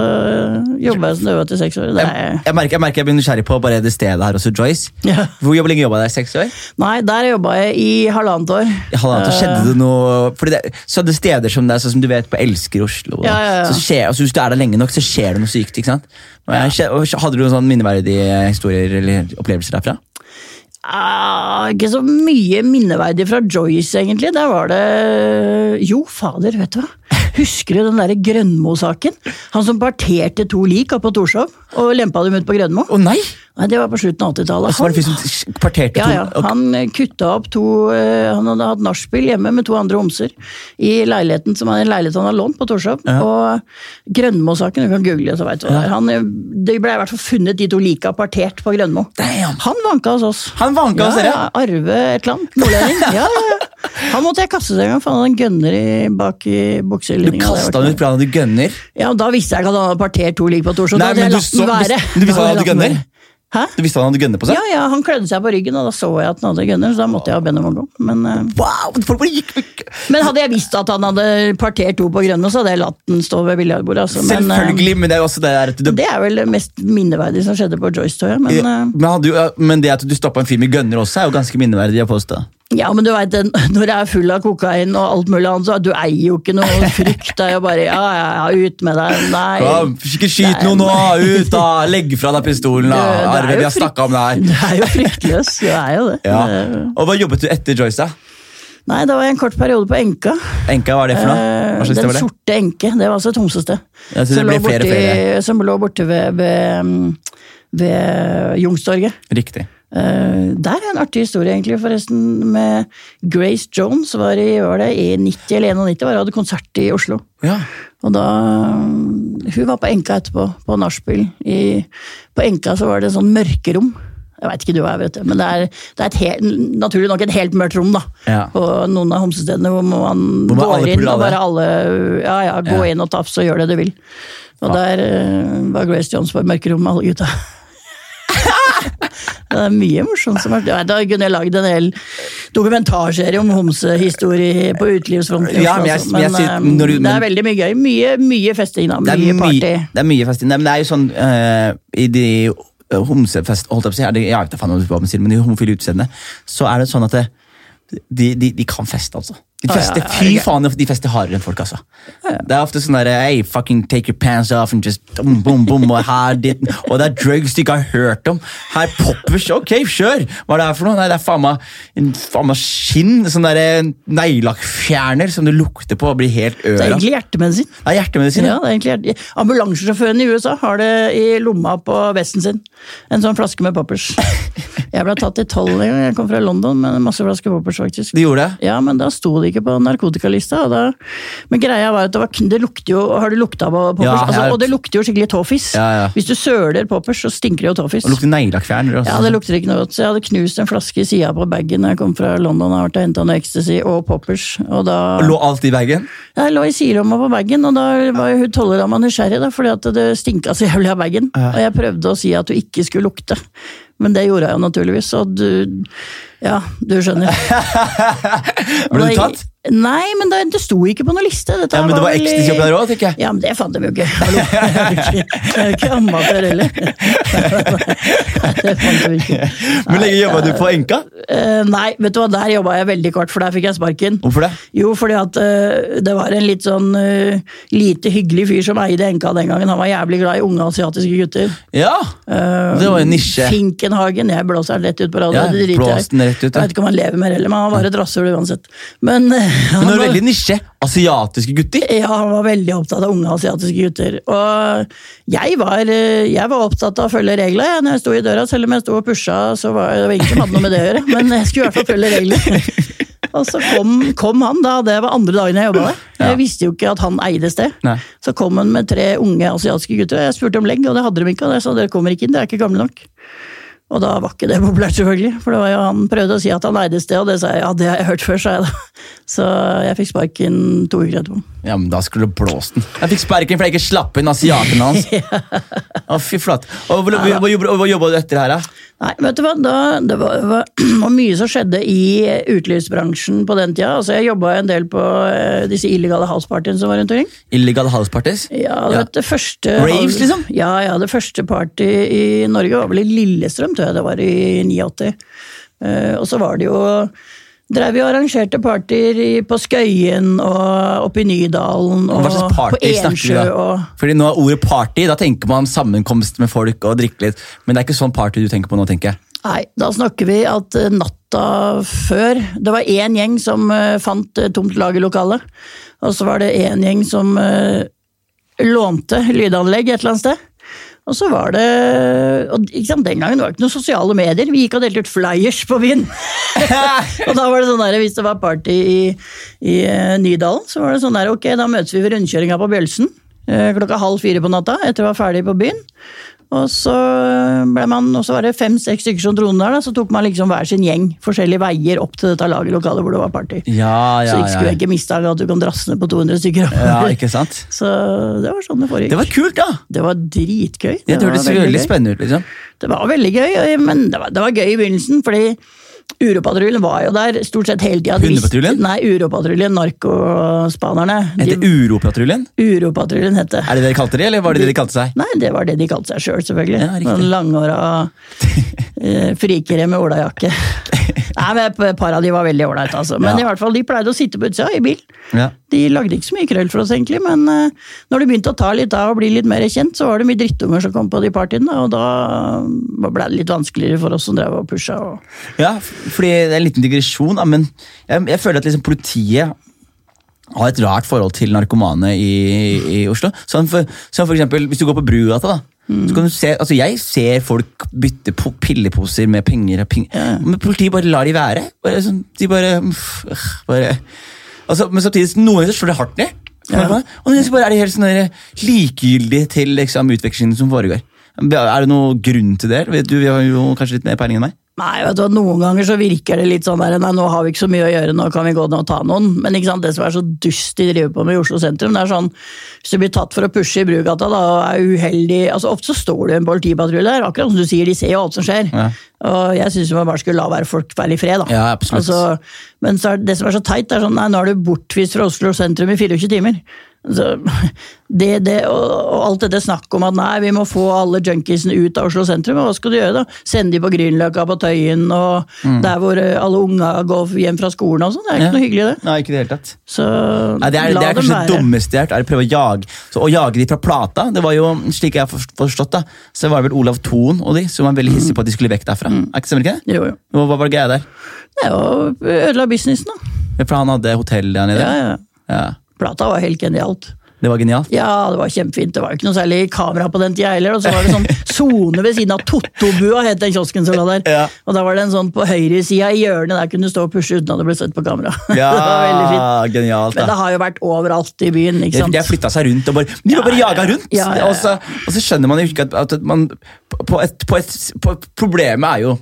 jobba jeg som døve etter seks år. Det
Jeg, jeg, merker, jeg merker jeg blir nysgjerrig på bare det stedet her også, Joyce.
ja.
Hvor lenge jobba du der? Seks år?
Nei, der jobba jeg i halvannet år.
I halvannet år skjedde det noe Fordi det, Sånne steder som det er, sånn som du vet på Elsker Oslo.
Ja, ja.
Så skjer, altså Hvis du er der lenge nok, så skjer det noe sykt. ikke sant? Jeg, Hadde du noen sånn minneverdige historier eller opplevelser derfra?
Ah, ikke så mye minneverdig fra Joyce, egentlig. Der var det Jo, fader, vet du hva. Husker du den derre Grønmo-saken? Han som parterte to lik oppe på Torshov og lempa dem ut på Grønmo?
Å nei!
Nei, Det var på slutten av 80-tallet.
Så var det en som parterte to
ja.
ja,
Han eh, kutta opp to eh, Han hadde hatt nachspiel hjemme med to andre homser i leiligheten som en leilighet han har lånt på Torshov.
Ja.
Og Grønmo-saken, du kan google så vet du ja. det. Han, eh, Det ble i hvert fall funnet de to lika partert på Grønmo.
Damn.
Han vanka hos oss.
Han vanka hos dere?
ja, Arve et eller annet. Nordlending. Ja, ja, ja. Han måtte jeg kaste seg en gang, for han hadde en gunner i, bak i
Du
bukselinninga.
kasta han ut fordi han hadde gønner?
Ja, og Da visste jeg ikke at han hadde partert to lik på Torshov.
Nei,
Da hadde
men
jeg
du
latt den være.
du visste
Da
han hadde
jeg latt den
gunner?
være. Hæ?
Du visste han hadde gunner på seg?
Ja, ja, han klødde seg på ryggen, og da så jeg at han hadde gunner, så da måtte jeg ha Benham gå. Men, eh,
Wow, folk bare gikk
men hadde jeg visst at han hadde partert to på grønne, så hadde jeg latt den stå ved biljardbordet. Altså. Men, eh,
Selvfølgelig, men det er jo også det der at du,
det er vel det mest minneverdige som skjedde på Joyce, tror jeg. Men, eh,
men, hadde jo, men det at du stoppa en fyr med gunner også, er jo ganske minneverdig å påstå.
Ja, men du vet, når jeg er full av kokain og alt mulig annet, så du eier jo ikke noe frykt. Det er jo bare ja, ja, ja, ut med deg. Nei.
Kom, ikke skyt noen nå! Ut, da! Legg fra deg pistolen, da! Arve, vi har snakka om det her.
Du er jo fryktløs. Du er jo det.
Ja. Og hva jobbet du etter Joyce, da?
Nei, det var en kort periode på Enka.
Enka, hva er det for noe? Hva
Eh,
slags
Den sorte enke. Det var altså et homsested.
Ja, så det ble flere og flere.
Som lå borte ved, ved, ved Jungstorget.
Riktig.
Eh, der er en artig historie, egentlig, forresten. Med Grace Jones var i var det, i 90 eller 91 var hadde konsert i Oslo.
Ja.
Og da Hun var på Enka etterpå, på nachspiel. På Enka så var det en sånn mørkerom. Jeg veit ikke du hva jeg vet men det er, det er et helt, naturlig nok et helt mørkt rom, da.
Ja.
På noen av homsestedene hvor man
Hvor man
går inn og bare alle Ja ja, gå
Ja.
inn og tafs og gjør det du vil. Og der uh, var Grace Jones på et mørkerom med alle gutta. Det er mye morsomt som har vært Da kunne jeg lagd en hel dokumentarserie om homsehistorie på utelivsfronten.
Ja, men jeg- men jeg
men,
når du-
det er veldig mye gøy. Mye, mye festing, da. Mye party.
det er mye festing. Nei, men det er jo sånn uh, I de eh, homsefest, holdt jeg på å si, det, jeg vet ikke hva man sier, men i homofile utseende, så er det sånn at det, de, de, de kan feste, altså. De
Ja, ja,
fester, Fy faen, de fester hardere enn folk, altså. Det er ofte sånn der Hey, fucking take your pants off and just boom, boom, boom, og her, dit, og det er drugs du ikke har hørt om. Her poppers, ok, kjør! Hva er det her for noe? Nei, det er faen meg, en faen meg skinn, sånn derre neglelakkfjerner som du lukter på og blir helt
Det er egentlig hjertemedisin.
Det er hjertemedisin.
Ja, det egentlig hjerte... Ambulansesjåføren i USA har det i lomma på vesten sin. En sånn flaske med poppers. Jeg ble tatt i tolv en gang. Jeg kom fra London med masse flasker poppers, faktisk.
De gjorde det?
Ja, men da sto det ikke på narkotikalista. Og da... Men greia var at det, var, det lukter jo Har du lukta på poppers?
Ja,
altså, og det lukter jo skikkelig tåfis.
Ja, ja.
Hvis du søler poppers, så stinker det jo tåfis.
Og lukter neglelakkfjerner.
Ja, det lukter ikke noe godt. Så jeg hadde knust en flaske i sida på bagen da jeg kom fra London og hadde henta noe ecstasy og poppers. Og da
Og Lå alt i bagen?
Jeg lå i sidelomma på bagen, og da var hun tollerdama nysgjerrig, da, fordi at det stinka så jævlig av bagen.
Ja.
Og jeg prøvde å si at hun ikke skulle lukte, men det gjorde jeg jo naturligvis, og du Ja, du skjønner.
Ble du tatt?
Nei, men det, det sto ikke på noen liste. Dette
Ja, men det var
vel i-
ecstasy oppi der òg, tenker jeg.
Ja, men det fant de jo ikke. Hallo. Jeg er ikke- amatør heller. Det fant de ikke.
Hvor lenge jobba du på Enka?
Eh, nei, vet du hva, der jobba jeg veldig kort, for der fikk jeg sparken.
Hvorfor det?
Jo, fordi at uh, det var en litt sånn uh, lite hyggelig fyr som eide Enka den gangen. Han var jævlig glad i unge asiatiske gutter.
Ja,
uh,
det var en nisje.
Finkenhagen. Jeg blåser den rett ut på radio.
Ja,
det jeg
den rett ut,
Jeg vet ikke om han lever mer heller, men han var et rasshøl uansett. Men, eh, han
var veldig nisje. Asiatiske gutter.
ja, han var veldig opptatt av unge asiatiske gutter. Og jeg var, eh, jeg var opptatt av å følge reglene når jeg sto i døra. Selv om jeg sto og pusha, så var det var ingen som hadde noe med det å gjøre. Men jeg skulle i hvert fall følge reglene. Og så kom, kom han da, det var andre dagen jeg jobba der.
Ja.
Jeg visste jo ikke at han eide sted.
Nei.
Så kom han med tre unge asiatiske gutter, og jeg spurte om legg, og det hadde de ikke. Og jeg sa dere kommer ikke inn, dere er ikke gamle nok. Og da var ikke det populært, selvfølgelig. For det var jo, han prøvde å si at han eide sted, og det sa jeg ja, det har jeg hørt før, sa jeg da. Så jeg fikk sparken to uker etterpå.
Ja, men Da skulle du blåst den. Jeg fikk sparken fordi jeg ikke slapp inn asiaten hans. Å, fy flate. Hva jobba du etter her, da?
Nei, vet du hva, da, det var, var, mye som skjedde i utelivsbransjen på den tida. Altså, jeg jobba en del på eh, disse illegale housepartyene som var rundt omkring.
Illegale houseparties?
Ja,
Ja.
det første
Raves, liksom?
Ja, ja, det første party i Norge var vel i Lillestrøm, tror jeg det var i 89. Uh, og så var det jo Drev vi og arrangerte partyer på Skøyen og oppe i Nydalen og på Ensjø og
Fordi nå er ordet party, da tenker man sammenkomst med folk og drikke litt. Men det er ikke sånn party du tenker på nå, tenker jeg.
Nei, da snakker vi at eh, natta før Det var én gjeng som eh, fant eh, tomt lagerlokale. Og så var det én gjeng som lånte lydanlegg et eller annet sted. Og så var det og sant, Den gangen var det ikke noen sosiale medier. Vi gikk og delte ut flyers på byen. og da var det sånn der, Hvis det var party i, i eh, Nydalen, så var det sånn der, ok, da møtes vi ved rundkjøringa på Bjølsen eh, klokka halv fire på natta etter å være ferdig på byen. Og så, ble man, og så var det fem-seks stykker som dro der, da, så tok man liksom hver sin gjeng forskjellige veier opp til dette lagerlokalet hvor det var party.
Ja,
så
ja,
ikke skulle jeg ikke miste at du kan drasse ned på 200 stykker.
ja, ikke sant?
Så det var sånn det foregikk.
Det var kult, da!
Det var dritgøy.
Det,
det
hørtes
veldig
veldig spennende ut. liksom.
Det var veldig gøy, men det var, det var gøy i begynnelsen, fordi Uropatruljen var jo der stort sett hele tida. De
Hundepatruljen?
Nei, Uropatruljen, narkospanerne.
Heter Uropatruljen?
Uropatruljen het det.
Er det det de kalte det, eller var det det de kalte seg?
Nei, det var det de kalte seg sjøl, selv, selvfølgelig.
Ja, riktig.
Noen langhåra eh, frikere med olajakke. Nei, men Et par av de var veldig ålreite, altså. Men
Ja.
i hvert fall, de pleide å sitte på utsida i bil.
Ja.
De lagde ikke så mye krøll for oss, egentlig, men uh, når de begynte å ta litt av og bli litt mer kjent, så var det mye drittunger som kom på de partyene, og da ble det litt vanskeligere for oss som drev og pusha. Og...
Ja, fordi det er en liten digresjon, men jeg, jeg føler at liksom politiet har et rart forhold til narkomane i, i Oslo. Sånn for, sånn for eksempel, Hvis du går på Brugata, da, så kan du se, altså jeg ser folk bytte på pilleposer med penger. og ping, Men politiet bare lar de være. Bare sånn, de bare, øh, bare altså, Men samtidig, noen ganger slår det hardt ned.
Ja.
Og så bare er de helt sånn der likegyldig til liksom, utvekslingen som foregår. Er det noen grunn til det? Vet Du vi har jo kanskje litt mer peiling enn meg.
Nei, vet du, Noen ganger så virker det litt sånn der, nei, nå har vi ikke så mye å gjøre, nå kan vi gå ned og ta noen. Men ikke sant, det som er så dust de driver på med i Oslo sentrum, det er sånn hvis du blir tatt for å pushe i Brugata da, og er uheldig altså Ofte så står det en politipatrulje der, akkurat som du sier, de ser jo alt som skjer.
Ja.
Og jeg syns man bare skulle la være folk være i fred, da.
Ja, absolutt.
Altså, men så det som er så teit, er sånn nei, nå er du bortvist fra Oslo sentrum i 24 timer. Det, det, og, alt dette snakk om at nei, vi må få alle junkiesene ut av Oslo sentrum. Hva skal du gjøre, da? Sende de på Grünerløkka, på Tøyen, og der hvor eh, alle unga går hjem fra skolen og sånn. Det er ikke
Mm. Ja.
noe hyggelig, det.
Nei, ikke det hele tatt.
Så
Nei, det er, det er kanskje det dummeste jeg har hørt, er å prøve å jage så å jage de fra plata. Det var jo, slik jeg har forstått da, så var det vel Olav Thon og de som var veldig hissige på at de skulle vekk derfra.
Mm.
Er ikke Stemmer ikke det?
Jo, jo.
Hva hva var greia der?
Det jo ødela businessen, da.
Ja, For han hadde hotell der nede?
Ja, ja.
Ja,
Plata var helt genialt.
Det var genialt.
Ja, det var kjempefint. Det var jo ikke noe særlig kamera på den tida heller. Og så var det sånn sone ved siden av Tottobua, het den kiosken som lå der.
Ja.
Og da var det en sånn på høyresida i hjørnet der kunne du stå og pushe uten at det ble sett på kamera.
Ja,
det var veldig fint.
genialt.
Men det har jo vært overalt i byen, ikke sant.
De har flytta seg rundt og bare De var bare
Ja,
jaga rundt!
ja.
Og, så, og så skjønner man jo ikke at, at man på et, på et, på Problemet er jo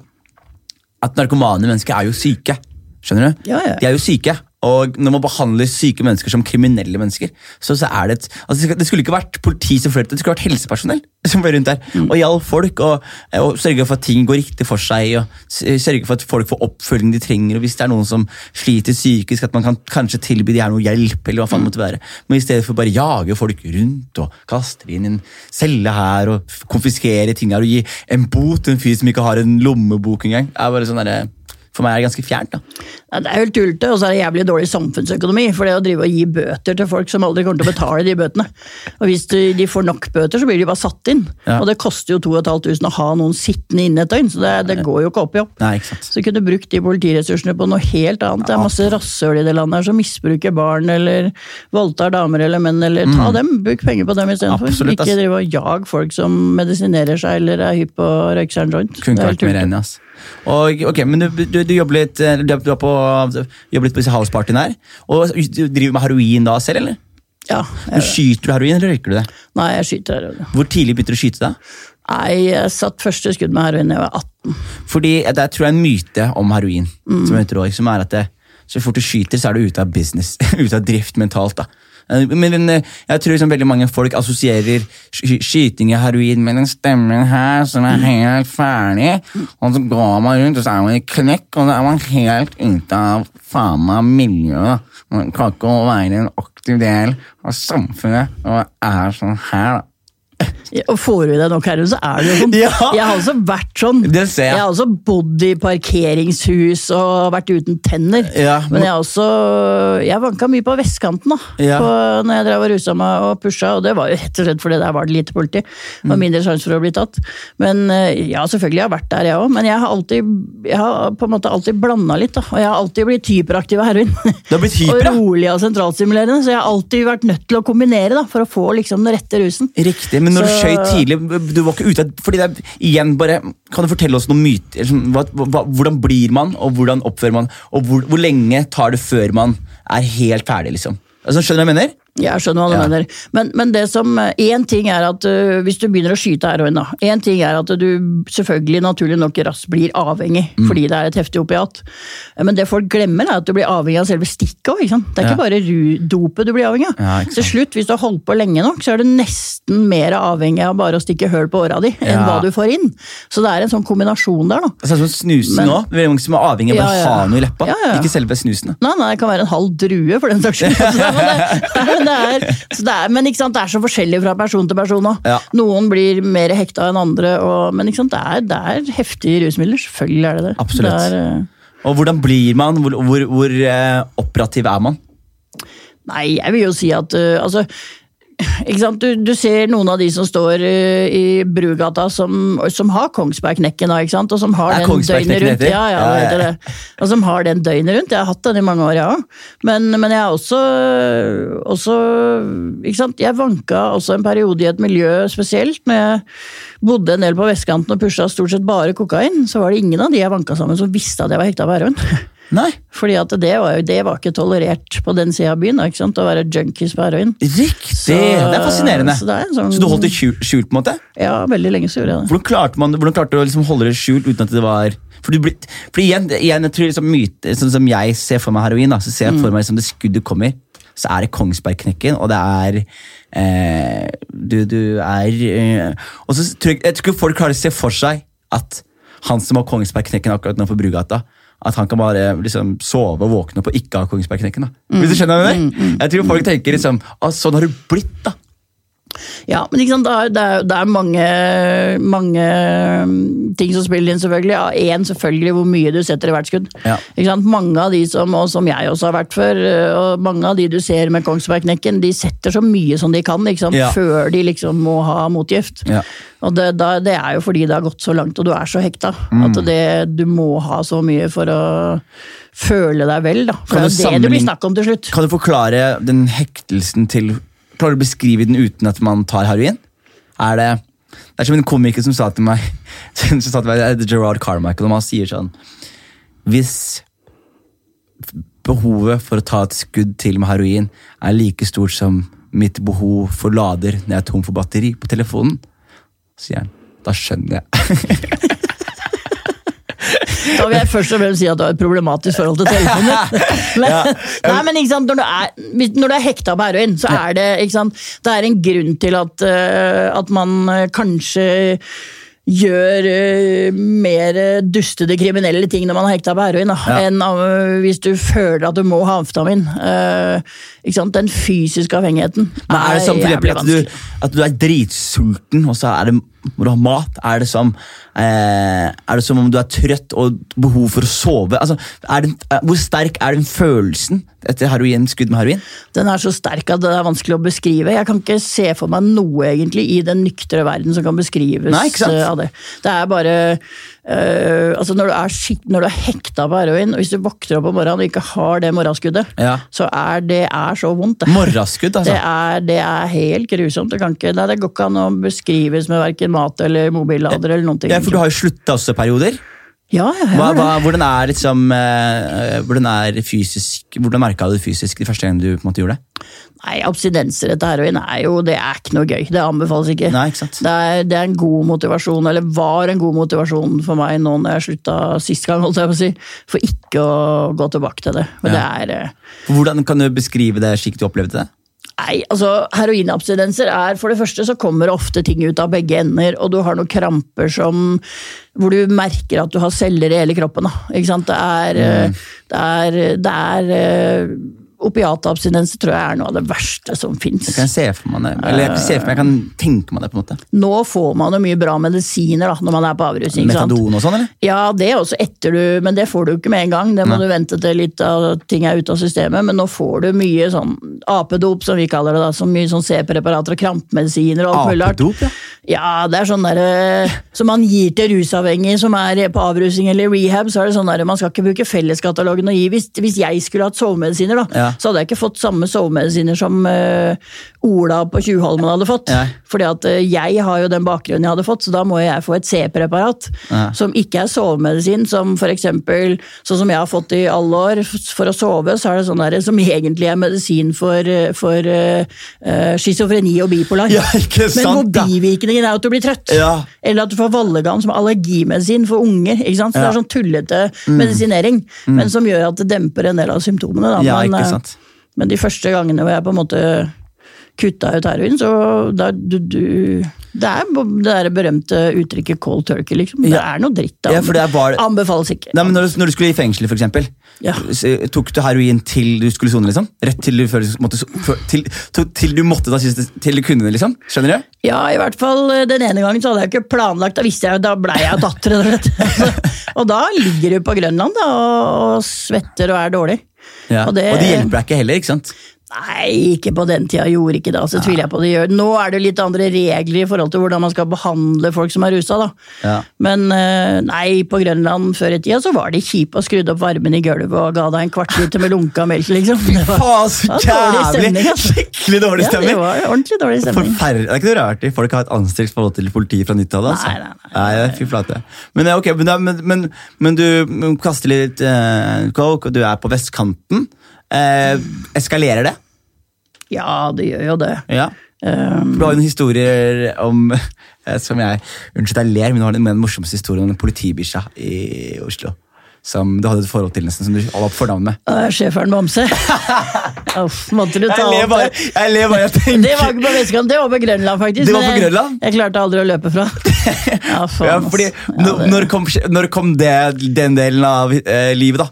at narkomane mennesker er jo syke. Skjønner du?
Ja, ja.
De er jo syke, Og når man behandler syke mennesker som kriminelle mennesker, så, så er det et altså Det skulle ikke vært politi som flørtet, det skulle vært helsepersonell som var rundt der.
Mm.
Og hjalp folk, og, og sørge for at ting går riktig for seg, og sørge for at folk får oppfølging de trenger. og Hvis det er noen som sliter psykisk, at man kan kanskje tilby de her noe hjelp. eller hva faen mm. måtte være. Men i stedet for bare jage folk rundt og kaste inn en celle her og konfiskere ting her og gi en bot til en fyr som ikke har en lommebok engang. er bare sånn derre- For meg er det ganske fjernt. da.
Ja, Det er helt tullete, og så er det jævlig dårlig samfunnsøkonomi. For det å drive og gi bøter til folk som aldri kommer til å betale de bøtene. Og hvis de får nok bøter, så blir de bare satt inn.
Ja.
Og det koster jo 2500 å ha noen sittende inne et døgn, så det, det går jo ikke opp i opp.
Nei, ikke sant.
Så kunne du brukt de politiressursene på noe helt annet. Det er masse rasshøl i det landet her som misbruker barn, eller voldtar damer eller menn, eller ta dem. Bruk penger på dem istedenfor.
Mm.
Ikke drive og jag folk som medisinerer seg eller er hypp på en joint.
Kunne ikke vært mer enig. ass. Og, ok, men du, du, du jobber litt, eh, du er på, jobber litt på disse housepartyene her. Og du driver med heroin da selv, eller?
Ja,
Men Skyter du heroin, eller røyker du det?
nei, jeg skyter heroin.
Hvor tidlig begynte du å skyte da?
Nei, jeg satt første skudd med heroin da jeg var 18.
Fordi Det er, tror jeg er en myte om heroin, som, heter som er at det, så fort du skyter, så er du ute av business, ute av drift mentalt. da. Eh, Men, eh, jeg tror liksom veldig mange folk assosierer skyting av heroin med den stemmen her som er helt ferdig. Og så går man rundt, og så er man i knekk, og så er man helt ute av faen meg miljøet. Man kan ikke være en aktiv del av samfunnet og er sånn her. da.
Og får du i deg nok heroin, så er det jo sånn.
Ja.
Jeg har også vært sånn.
Det ser jeg.
har også bodd i parkeringshus og vært uten tenner.
Ja,
Men jeg har også Jeg vanka mye på vestkanten da
Ja.
på, når jeg drev og rusa meg og pusha, og det var jo rett og slett fordi der var det lite politi. Det
Mm.
var mindre sjanse for å bli tatt. Men eh, ja, selvfølgelig jeg har jeg vært der, jeg òg. Men jeg har alltid Jeg har på en måte alltid blanda litt, da. Og jeg har alltid blitt hyperaktiv av heroin.
Du
og rolig og sentralstimulerende, så jeg har alltid vært nødt til å kombinere da, for å få liksom den rette rusen.
Riktig, men når du skøyt tidlig, du var ikke ute fordi det er, igjen bare, Kan du fortelle oss noen myter? Hva, hvordan blir man, og hvordan oppfører man? Og hvor, hvor lenge tar det før man er helt ferdig, liksom? Altså, skjønner du hva jeg mener?
Jeg skjønner hva du
Ja.
mener. Men, men det som Én ting er at uh, hvis du begynner å skyte heroin, da. Én ting er at du selvfølgelig naturlig nok raskt blir avhengig
Mm.
fordi det er et heftig opiat. Men det folk glemmer, er at du blir avhengig av selve stikket òg. Det er
Ja.
ikke bare dopet du blir avhengig av.
Ja,
Til slutt, hvis du har holdt på lenge nok, så er du nesten mer avhengig av bare å stikke høl på åra di enn hva du får inn. Så det er en sånn kombinasjon der, da.
Det er sånn som snusing òg. Veldig mange som er avhengig av bare å ha noe i leppa. Ikke selve snusen.
Nei, nei, det kan være en halv drue, for den saks skyld. Det, er, så det er, men sant, det er så forskjellig fra person til person òg.
Ja.
Noen blir mer hekta enn andre, og, men sant, det er, det er heftige rusmidler. Selvfølgelig er det det.
Absolutt.
Det eh,
Og hvordan blir man? Hvor, hvor, hvor eh, operativ er man?
nei, jeg vil jo si at uh, altså? Du, du ser noen av de som står eh, i Brugata som, som har Kongsbergknekken, og som har den døgnet rundt. Ja, ja,
Ja,
det
ja, ja.
Og som har den døgnet rundt. Jeg har hatt den i mange år, jeg òg. Men, men jeg er også, også? Jeg vanka også en periode i et miljø spesielt. når jeg bodde en del på vestkanten og pusha stort sett bare kokain, så var det ingen av de jeg vanka sammen som visste at jeg var hekta på heroin.
Nei,
Fordi at det var jo det var ikke tolerert på den sida av byen, ikke sant? å være junkies på heroin.
riktig!
Så-
det er fascinerende.
så det er sånn-
Så du holdt det skjult, skjult, på en måte?
Ja, veldig lenge så gjorde jeg det.
Hvordan klarte, man, hvordan klarte du å liksom holde det skjult uten at det var For, du blir, for igjen, igjen, jeg tror liksom myte, sånn som jeg ser for meg heroin, da, så ser jeg for meg liksom det skuddet kommer. Så er det Kongsbergknekken, og det er eh, Du, du er eh, Og så tror jeg, jeg tror ikke folk klarer å se for seg at han som har Kongsbergknekken akkurat nå på Brugata, at han kan bare liksom sove og våkne opp og ikke ha Kongsbergknekken. da. Hvis du skjønner hva jeg mener? Jeg tror folk tenker liksom Å, sånn har du blitt, da.
Ja, men det er, det er, det er mange, mange mm, ting som spiller inn, selvfølgelig. Ja, selvfølgelig hvor mye du setter i hvert skudd.
Ja.
Mange av de som, og som jeg også har vært før, og mange av de du ser med Kongsbergknekken, de setter så mye som de kan?
Ja.
før de liksom må ha motgift.
Ja.
Og det, da, det er jo fordi det har gått så langt, og du er så hekta.
Mm.
At det, du må ha så mye for å føle deg vel, da. For det
du
er jo det det blir snakk om til slutt.
Kan du forklare den hektelsen til Klarer du å beskrive den uten at man tar heroin? Er det Det er som en komiker som sa til meg som sa til meg, det er Gerard Carmichael, og han sier sånn Hvis behovet for å ta et skudd til med heroin er like stort som mitt behov for lader når jeg er tom for batteri på telefonen, sier han. Da skjønner jeg.
Da vil jeg først og fremst si at du har et problematisk forhold til telefonen. Men, nei, men sant, når du er, når du er hekta på heroin, så er det sant, Det er en grunn til at, eh, at man eh, kanskje gjør uh, mer dustede kriminelle ting når man er hekta på heroin, da,
Ja.
enn uh, hvis du føler at du må ha amfetamin. Uh. Den fysiske avhengigheten
Men er det sånn for
jævlig
at du, at du er dritsulten, og så er det, må du ha mat? Er det, som, eh, er det som om du er trøtt og behov for å sove? Altså, det, eh, hvor sterk er den følelsen etter heroin, skudd med heroin?
Den er så sterk at det er vanskelig å beskrive. Jeg kan ikke se for meg noe egentlig i den nyktre verden som kan beskrives
Nei,
eh, av det. Det er bare eh, altså når du, er skik når du er hekta på heroin, og hvis du våkner opp om morgenen og ikke har det morgenskuddet,
Ja.
så er det er så vondt. det.
Morraskudd,
Det
altså.
er, det er helt grusomt. Det, kan ikke, nei, det går ikke an å beskrives med verken mat eller mobillader eller noen ting.
Ja, for du har jo slutta også perioder.
Ja, ja,
Hva, hva, hvordan er liksom eh, Hvordan er fysisk Hvordan merka du det fysisk de første gangene du på en måte gjorde det?
Nei, abstinenser etter heroin er jo det er ikke noe gøy. Det anbefales ikke.
Nei, ikke sant?
Det er, det er en god motivasjon, eller var en god motivasjon for meg nå når jeg slutta sist gang, holdt jeg på å si, for ikke å gå tilbake til det. Ja. det er eh,
Hvordan kan du beskrive det slik du opplevde det?
Nei, altså Heroinabstinenser er for det første så kommer ofte ting ut av begge ender, og du har noen kramper som hvor du merker at du har celler i hele kroppen. Da. Ikke sant? Det er, mm. det er, det er eh, Opiatabstinenser tror jeg er noe av det verste som fins.
Kan jeg se for meg det? Eller jeg, kan se for meg, jeg kan tenke meg det. på en måte
Nå får man jo mye bra medisiner da, når man er på avrusning.
Metadon og sånn, eller?
Ja, det er også etter du, men det får du ikke med en gang. Det må
Nei.
du vente til litt av ting er ute av systemet. Men nå får du mye sånn apedop, som vi kaller det. da, så Mye sånn C-preparater og krampemedisiner og alt mulig rart.
Apedop, ja.
Ja, det er sånn der, eh, som man gir til rusavhengige som er på avrusning eller rehab. så er det sånn der, Man skal ikke bruke felleskatalogen å gi. Hvis, hvis jeg skulle hatt sovemedisiner, da,
Ja.
Så hadde jeg ikke fått samme sovemedisiner som uh, Ola på Tjuvholmen hadde fått.
Ja.
Fordi at uh, jeg har jo den bakgrunnen jeg hadde fått, så da må jeg få et C-preparat
Ja.
som ikke er sovemedisin, som eksempel, sånn som jeg har fått i alle år, for å sove, så er det sånn der, som egentlig er medisin for, eh, for uh, schizofreni og bipolar.
Ja, ikke
Men hvor
sant,
bivirkningen er at du blir trøtt.
Ja.
Eller at du får vallegan som er allergimedisin for unger. ikke sant? Så Det er sånn tullete medisinering, men som gjør at det demper en del av symptomene. Da.
Ja,
men,
sant.
Men de første gangene hvor jeg på en måte kutta ut heroin, så da, du, du, Det er det der berømte uttrykket 'cold turkey', liksom. Det
Ja.
er noe dritt.
Ja, det er bare-
Anbefales ikke.
Nei, men når, du- når du skulle i fengsel, eksempel,
Ja.
tok du heroin til du skulle sone? liksom? Rett til du, måtte, til, til, du måtte siste Til du kunne det, liksom? Skjønner du?
Ja, i hvert fall eh, den ene gangen så hadde jeg ikke planlagt, da visste jeg, da blei jeg datter. rett og slett. og da ligger du på Grønland da, og svetter og er dårlig.
Ja.
Og det-
Og det hjelper deg ikke heller, ikke sant?
Nei, ikke på den tida, gjorde ikke det. Så tviler jeg på det gjør. Nå er det litt andre regler i forhold til hvordan man skal behandle folk som er rusa. da.
Ja.
Men eh, nei, på Grønland før i tida så var de kjipe og skrudde opp varmen i gulvet og ga deg en kvartliter med lunka melk, liksom. Det var,
Faen, så
det var dårlig stemning, altså.
Skikkelig dårlig
ja, det var ordentlig dårlig stemning.
Forferdelig. Det er ikke noe rart folk har et anstrengt forhold til politiet fra 90-tallet. Altså.
Nei, nei, nei.
fy flate. Men, okay, ok, men, men, men, men du kaster litt eh, coke, og du er på vestkanten. Eh, eskalerer det?
Ja, det gjør jo det.
Ja.
Um,
Du har jo noen historier om eh, som jeg, Unnskyld jeg ler, men du har den morsomste historien om den politibikkja i Oslo. Som du hadde et forhold til, nesten, som du opp fornavn med.
uh, Schæferen Bamse. Uff, måtte du ta
Jeg ler bare, jeg ler bare, jeg tenker
Det var ikke på vestkant, det var på Grønland, faktisk.
Det var på Grønland?
Jeg, klarte aldri å løpe fra. Ja, faen,
ja, fordi,
Ja, det-
når, kom, når kom det, den delen av eh, livet, da?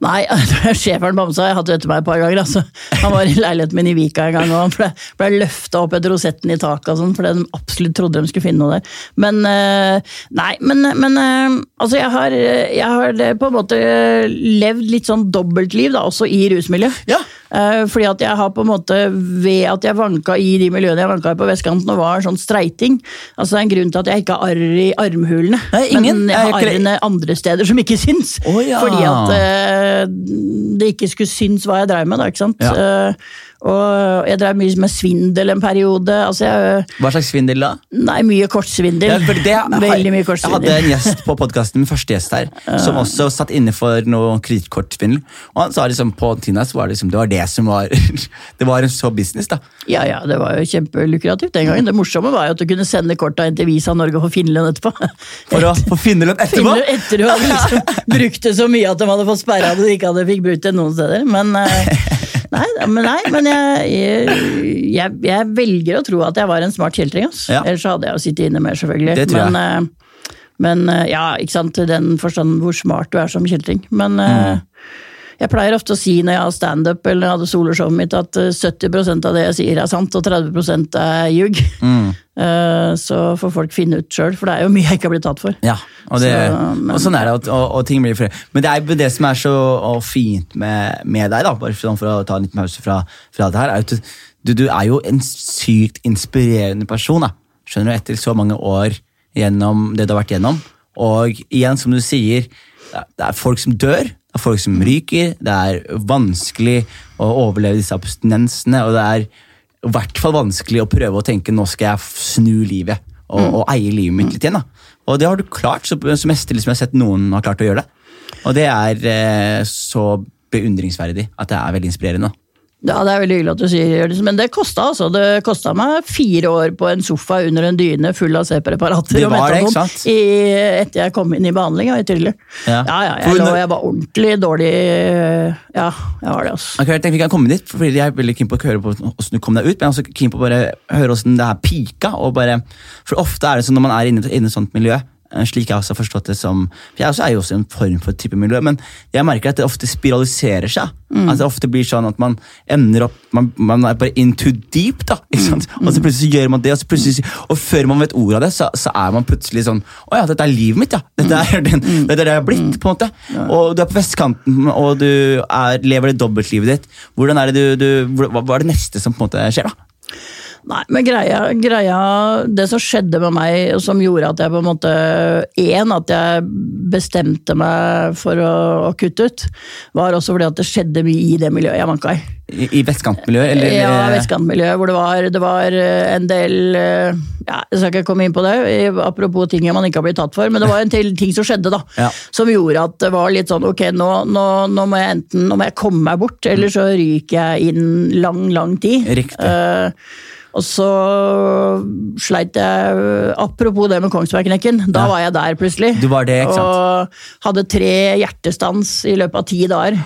Nei, sjeferen bamsa. jeg det etter meg et par ganger. Altså. Han var i leiligheten min i Vika en gang, og han ble, ble løfta opp etter rosetten i taket, og sånn, fordi de absolutt trodde de skulle finne noe der. Men eh, Nei, men, men eh, altså, jeg har, jeg har eh, på en måte levd litt sånn dobbeltliv, da, også i rusmiljøet.
Ja.
Fordi at jeg har på en måte, ved at jeg vanka i de miljøene jeg vanka i på vestkanten, og var sånn streiting Altså Det er en grunn til at jeg ikke har arr i armhulene,
Nei, ingen.
men jeg har arrene andre steder som ikke syns.
Oh, ja.
Fordi at det ikke skulle synes hva jeg dreiv med. Da, ikke sant?
Ja.
Og jeg drev mye med svindel en periode. Altså jeg,
Hva slags svindel da?
nei, mye kortsvindel.
Ja, det,
Veldig mye kortsvindel.
Jeg hadde en gjest på podkasten, min første gjest her, som også satt inne for noe kredittkortsvindel. Og han sa liksom på Tina så var det liksom, det var det som var Det var en så business, da.
Ja, ja, det var jo kjempelukrativt den gangen. Det morsomme var jo at du kunne sende korta inn til Visa Norge få Finland etterpå.
For å få finnerlønn etterpå.
Finland etter du hadde liksom brukt det så mye at de hadde fått sperra det og ikke hadde fikk brukt det noen steder. Men eh, nei, men, nei, men jeg, jeg, jeg, velger å tro at jeg var en smart kjeltring. Altså.
Ja.
Ellers hadde jeg jo sittet inne mer, selvfølgelig.
Det tror jeg.
Men, eh, men eh, ja, ikke sant, i den forstand hvor smart du er som kjeltring. Men eh, jeg pleier ofte å si når jeg har standup eller jeg hadde soloshowet mitt, at eh, 70% av det jeg sier er sant, og 30% er ljug.
Mm.
Eh, Så får folk finne ut sjøl, for det er jo mye jeg ikke har blitt tatt for.
Ja, og, det,
Så, men-
og sånn er det, og, og, og ting blir fri. Men det er jo det som er så fint med, med deg, da, bare for, sånn for å ta en liten pause fra, fra det her, er at du, du, er jo en sykt inspirerende person. da. Skjønner du, etter så mange år gjennom det du har vært gjennom. Og igjen, som du sier, er, det er folk som dør, det er folk som ryker, det er vanskelig å overleve disse abstinensene, og det er i hvert fall vanskelig å prøve å tenke nå skal jeg snu livet og, og eie livet mitt litt igjen. da. Og det har du klart, så, så mesterlig som jeg har sett noen har klart å gjøre det. Og det er eh, så beundringsverdig at det er veldig inspirerende. da.
Ja, det er veldig hyggelig at du sier det, men det kosta altså. Det kosta meg fire år på en sofa under en dyne full av C-preparater og
var
metanon etter jeg kom inn i behandling. Ja.
Ja.
Ja, ja,
For
jeg, lå, jeg var ordentlig dårlig Ja, jeg var det, altså.
Okay, jeg tenkte vi kan komme dit, fordi Jeg er veldig keen på å høre på hvordan du kom deg ut, men jeg er også keen på å bare høre hvordan det her pika. og bare, For ofte er det sånn når man er inne i et sånt miljø, slik jeg også har forstått det som for Jeg også er jo også en form for type miljø, men jeg merker at det ofte spiraliserer seg. At det ofte blir sånn at man ender opp Man, man er bare in too deep, da. sant? Og så plutselig så gjør man det, og, så plutselig, og før man vet ordet av det, så, så er man plutselig sånn Å ja, dette er livet mitt, ja. Dette er, den, dette er det jeg har blitt, på en måte. Og du er på vestkanten, og du er, lever det dobbeltlivet ditt. Hvordan er det du, du, hva, hva er det neste som på en måte skjer, da?
Nei, men greia, greia Det som skjedde med meg, som gjorde at jeg på en måte Én, at jeg bestemte meg for å, å kutte ut, var også fordi at det skjedde mye i det miljøet jeg vanka i.
I, i vestkantmiljøet? Eller,
Ja, vestkantmiljøet, hvor det var, det var eh, en del eh, ja, Jeg skal ikke komme inn på det, apropos ting man ikke har blitt tatt for, men det var en del ting som skjedde, da.
Ja.
Som gjorde at det var litt sånn ok, nå, nå, nå må jeg enten nå må jeg komme meg bort, eller så ryker jeg inn lang, lang tid.
Riktig.
Eh, og så sleit jeg Apropos det med Kongsbergknekken, da
Ja.
var jeg der plutselig.
Du var det, ikke sant?
Og hadde tre hjertestans i løpet av ti dager.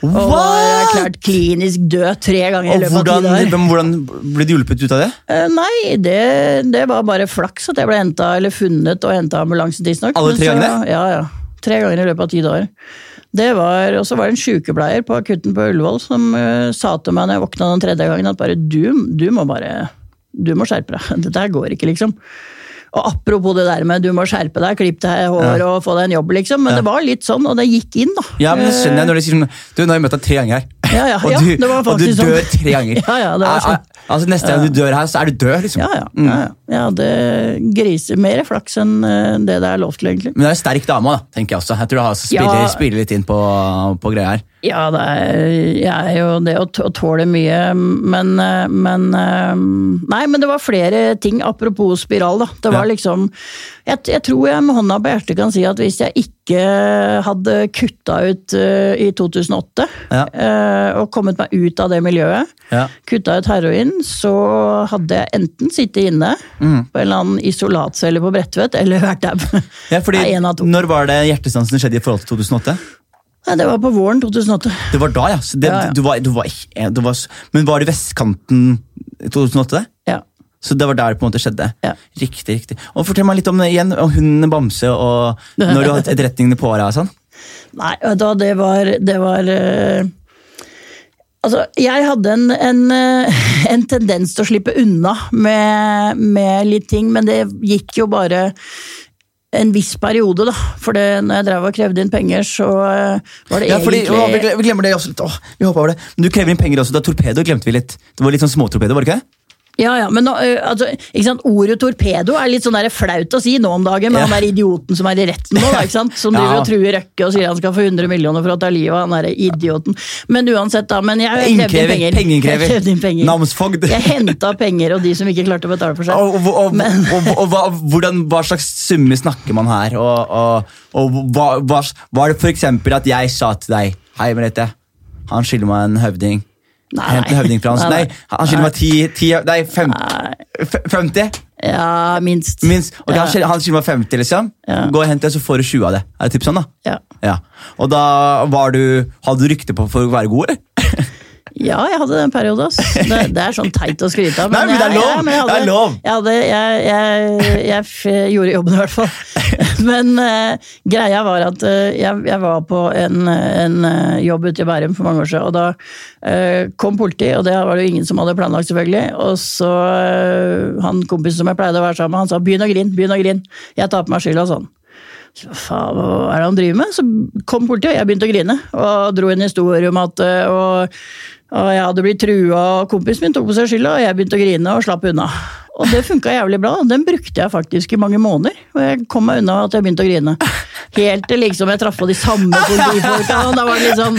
Og var
What?!
erklært klinisk død tre ganger i løpet
hvordan,
av ti dager.
hvordan ble du hjulpet ut av det?
Eh, Nei, det, det var bare flaks at jeg ble hentet, eller funnet og henta ambulansen tidsnok.
Alle tre gangene?
Ja, ja. Tre ganger i løpet av ti dager. Det var, og så var det en sykepleier på akutten på Ullevål som uh, sa til meg når jeg våkna den tredje gangen, at bare du, du må bare Du må skjerpe deg. Dette her går ikke, liksom. Og apropos det der med du må skjerpe deg, klipp deg hår og få deg en jobb, liksom. Men
Ja.
det var litt sånn, og det gikk inn, da.
Ja, men det skjønner jeg når de sier sånn Du, nå har jeg møtt deg tre ganger her.
Ja, ja,
og,
ja,
du,
det
og du dør
sånn.
tre ganger.
Ja, ja, det var sånn.
Altså Neste gang du dør her, så er du død, liksom.
Ja, ja. ja, ja. Jeg hadde grise, mer flaks enn eh, det det er lov til, egentlig.
Men det er en sterk dame, da, tenker jeg også. Jeg tror det har- spiller,
Ja.
spiller litt inn på, på greia her.
Ja, det er, jeg er jo det å, tåle mye, men, eh, men eh, Nei, men det var flere ting, apropos spiral, da. Det var liksom jeg, jeg tror jeg med hånda på hjertet kan si at hvis jeg ikke hadde kutta ut uh, i 2008,
Ja.
uh, og kommet meg ut av det miljøet,
Ja.
kutta ut heroin, så hadde jeg enten sittet inne
Mm.
på en eller annen isolatcelle på Bredtvet, eller vært dau.
Ja, fordi,
Nei,
når var det hjertestansen skjedde i forhold til 2008?
Nei, det var på våren 2008.
Det var da, ja. Så det,
Ja, ja.
Du var, du var, du var, men var det vestkanten 2008? det?
Ja.
Så det var der det på en måte skjedde?
Ja.
Riktig, riktig. Og Fortell meg litt om det igjen, om hunden Bamse og når du hadde etterretningene på deg. og sånn.
Nei, da det var, det var eh, Altså, jeg hadde en, en, eh, en tendens til å slippe unna med, med litt ting, men det gikk jo bare en viss periode, da. For det, når jeg drev og krevde inn penger, så eh, var det
Ja, fordi,
egentlig
å, vi glemmer det også litt. Åh, vi håper over det. Men du krever inn penger også. Da torpedo glemte vi litt. Det var litt sånn småtorpedo, var det ikke det?
Ja, ja, men nå, altså? Ordet torpedo er litt sånn der flaut å si nå om dagen, med
Ja.
han der idioten som er i retten nå, da, ikke sant? som driver
Ja.
og truer Røkke og sier han skal få 100 millioner for å ta livet av han derre idioten. Men uansett, da. Men jeg krevde inn penger.
Pengeinnkrever,
Jeg inn penger.
namsfogd.
Jeg henta penger, og de som ikke klarte å betale for seg.
Og, og, og, og, og, hva, hvordan, hva slags summe snakker man her? Og, hva, hva, var det eksempel at jeg sa til deg Hei, Merete. Han skylder meg en høvding.
Nei,
Hent en høvding fra hans.
Nei,
han skylder meg ti, ti Nei, fem,
Nei.
f- 50?
Ja, minst.
Minst. Okay,
Ja.
han, skylder, meg 50, liksom.
Ja.
Gå og hent det, så får du 20 av det. Er det typ sånn, da?
Ja.
Ja. Og da var du Hadde du rykte på for å være god, eller?
Ja, jeg hadde den perioden. Det, det er sånn teit å skryte av.
Nei, men det er
jeg-
lov.
ja, jeg hadde,
Det er lov.
Jeg, hadde, jeg, jeg, jeg gjorde jobben i hvert fall. Men uh, greia var at uh, jeg, jeg var på en, en uh, jobb ute i Bærum for mange år siden, og da kom politi, og det var det jo ingen som hadde planlagt, selvfølgelig. Og så han kompisen som jeg pleide å være sammen med, han sa 'begynn å grine', begynn å grine. Jeg tar på meg skylda, sånn. Så, Faen, hva er det han driver med? Så kom politiet, og jeg begynte å grine. Og dro en historie om at og, og jeg hadde blitt trua, og kompisen min tok på seg skylda, og jeg begynte å grine og slapp unna. Og det funka jævlig bra. Den brukte jeg faktisk i mange måneder. Og jeg kom meg unna at jeg begynte å grine. Helt til liksom jeg traff på de samme politifolka. Og da var det liksom,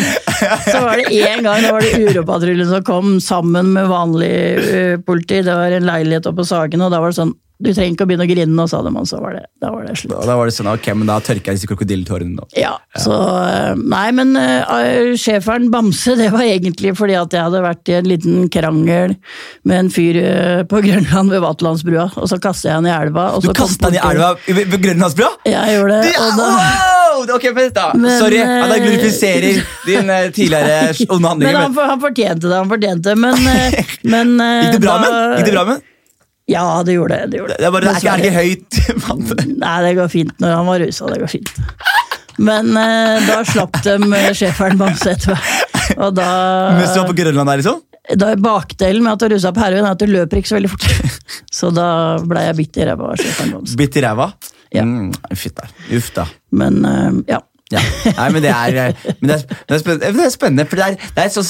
så var det én gang da var det Uropatruljen som kom sammen med vanlig uh, politi. Det var en leilighet oppe på Sagen, og da var det sånn Du trenger ikke å begynne å grine nå, sa de, og så var det, da var det slutt.
Da, da var det sånn, ok, men da tørker jeg disse krokodilletårene nå.
Ja, så eh, Nei, men uh, schæferen Bamse, det var egentlig fordi at jeg hadde vært i en liten krangel med en fyr uh, på Grønland ved Vaterlandsbrua, og så kastet jeg han i elva.
Du kasta han i elva ved Grønlandsbrua?
Jeg gjorde det,
Ja,
og da
wow! Ok, vent da.
Men,
Sorry, at jeg
eh,
glorifiserer din uh, tidligere onde
Men han, han fortjente det, han fortjente det, men, eh, men eh,
Gikk det bra med Gikk det bra med?
Ja, det gjorde det. det, gjorde
Det er bare, det er ikke, er ikke høyt?
Nei, det går fint når han var rusa. Det går fint. Men eh, da slapp de eh, schæferen Bamse etter meg. Og da
Mens du var på Grønland der, liksom?
da Bakdelen med at du rusa på heroin er at du løper ikke så veldig fort. Så da blei jeg bitt i ræva av schæferen Bamse.
Bitt i ræva?
Ja.
Mm, Fytt der. Uff da.
Men eh, ja.
Ja. Nei, men det er, eh, men det er, det er, spennende, det er. For det er, det er så,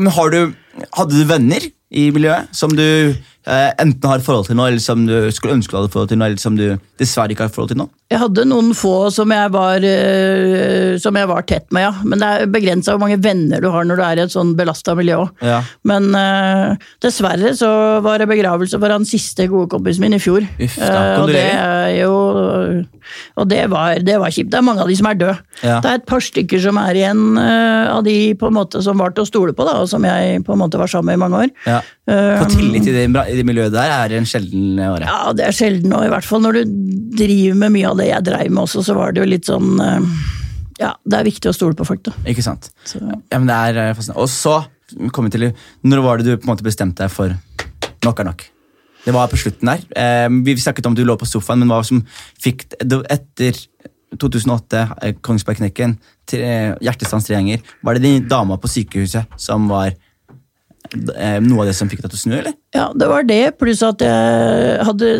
men har du, hadde du venner i miljøet som du eh, enten har forhold til nå, eller som du skulle ønske du hadde forhold til nå, eller som du dessverre ikke har forhold til nå?
Jeg hadde noen få som jeg var, eh, som jeg var tett med, ja. Men det er begrensa hvor mange venner du har når du er i et sånn belasta miljø.
Ja.
Men eh, dessverre så var det begravelse for han siste gode kompisen min i fjor.
Uff da,
Eh, og det er jo Og det var, det var kjipt. Det er mange av de som er døde.
Ja.
Det er et par stykker som er igjen eh, av de på en måte som var til å stole på, da, og som jeg på en måte var sammen med i mange år.
Ja.
Eh,
Få tillit i det, i det miljøet der er en sjelden åre.
ja, det er sjelden, og i hvert fall når du driver med mye av det jeg dreiv med også, så var det jo litt sånn eh, Ja, det er viktig å stole på folk, da.
Ikke sant?
Så,
Ja, men det er eh, fascinerende. Og så kom vi til Når var det du på en måte bestemte deg for nok er nok? Det var på slutten der. Vi snakket om du lå på sofaen, men hva som fikk etter 2008, eh, Kongsbergknekken, hjertestans tre ganger, var det din dama på sykehuset som var noe av det som fikk deg til å snu, eller?
ja, det var det, pluss at jeg hadde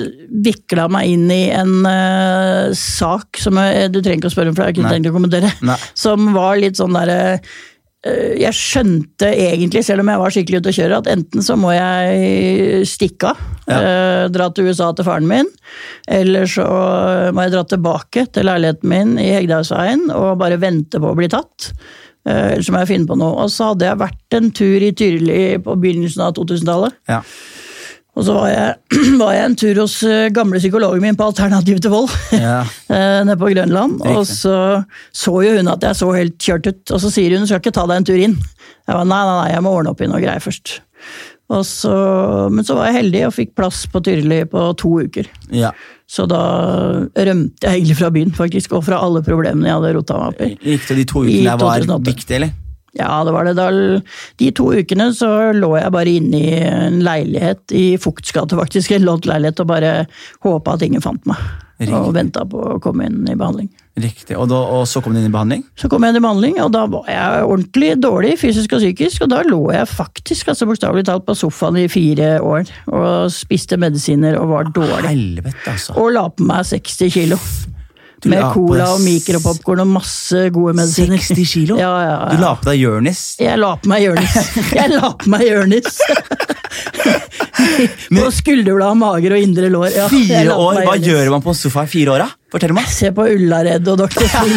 vikla meg inn i en uh, sak som jeg, Du trenger ikke å spørre om, for jeg har ikke
Nei.
tenkt å kommentere.
Nei.
Som var litt sånn derre uh, jeg skjønte egentlig, selv om jeg var skikkelig ute å kjøre, at enten så må jeg stikke av.
Ja.
Uh, Dra til USA til faren min. Eller så må jeg dra tilbake til leiligheten min i Hegdehaugsveien og bare vente på å bli tatt. Eh, Eller som må jeg finne på noe. Og så hadde jeg vært en tur i Tyrili på begynnelsen av 2000-tallet.
Ja.
Og så var jeg, var jeg en tur hos eh, gamle psykologen min på Alternativ til vold.
Ja.
eh, Nede på Grønland. Og så så jo hun at jeg så helt kjørt ut. Og så sier hun skal ikke ta deg en tur inn. Jeg var nei, nei, nei, jeg må ordne opp i noe greier først. Så, men så var jeg heldig og fikk plass på Tyrli på to uker.
ja.
Så da rømte jeg egentlig fra byen, faktisk, og fra alle problemene jeg hadde rota meg opp i.
Gikk det de to ukene der var
2008.
viktige, eller?
Ja, det var det. Da, de to ukene så lå jeg bare inne i en leilighet i Fugts faktisk. En lånt leilighet, og bare håpa at ingen fant meg.
Riktig.
Og venta på å komme inn i behandling.
Riktig. Og, da, og så kom du inn i behandling?
Så kom jeg inn i behandling, og da var jeg ordentlig dårlig fysisk og psykisk. Og da lå jeg faktisk, altså bokstavelig talt, på sofaen i fire år og spiste medisiner og var dårlig.
Helvete, altså.
Og la på meg 60 kilo. Med cola og mikropopkorn og masse gode medisiner.
60 kilo?
Ja, ja, ja.
Du la på deg Jonis.
Jeg la på meg Jonis. Jeg la på meg Jonis. På skulderblad, mager og indre lår. Ja,
Fire år? Hva gjør man på en sofa i fire år, da? Fortell meg.
Se på Ullared og Dr. Phil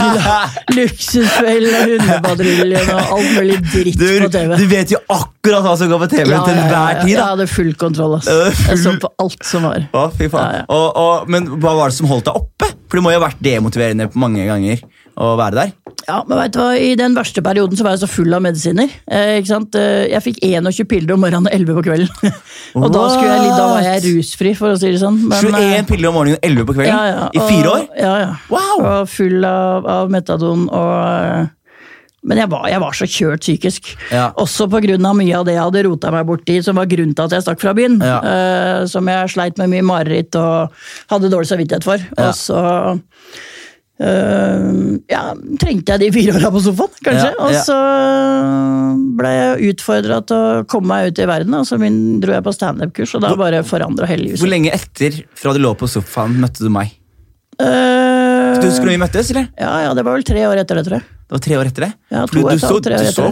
Luksusfell og Hundepatruljen og alt mulig dritt
Du,
på TV.
du vet jo akkurat hva som går på TV
Ja,
til enhver tid.
Jeg hadde full kontroll. ass.
Full-
Jeg så på alt som var.
Å, fy faen. Og, og, men hva var det som holdt deg oppe? For det må jo ha vært demotiverende mange ganger å være der.
Ja, men vet du hva? I den verste perioden så var jeg så full av medisiner. Eh, ikke sant? Eh, Jeg fikk 21 piller om morgenen og 11 på kvelden. og da, jeg, da var jeg rusfri, for å si det sånn. Men,
21
eh,
piller om morgenen og 11 på kvelden
ja, ja,
i fire år?
Ja, ja.
Wow!
Og full av, av metadon og eh, men jeg var, jeg var så kjørt psykisk.
Ja.
Også av mye av det jeg hadde rota meg borti, som var grunnen til at jeg stakk fra byen.
Ja.
Uh, som jeg sleit med mye mareritt og hadde dårlig samvittighet for.
Ja.
Og så uh, ja, trengte jeg de fire åra på sofaen, kanskje. Og så ble jeg utfordra til å komme meg ut i verden, og så min- dro jeg på standup-kurs, og da bare forandra hele
Hvor lenge etter fra du lå på sofaen, møtte du meg?
Uh,
Du husker når vi møttes, eller?
ja, ja, det var vel tre år etter det, tror jeg.
Det var tre år etter det?
Ja, to
du,
og
du så, du så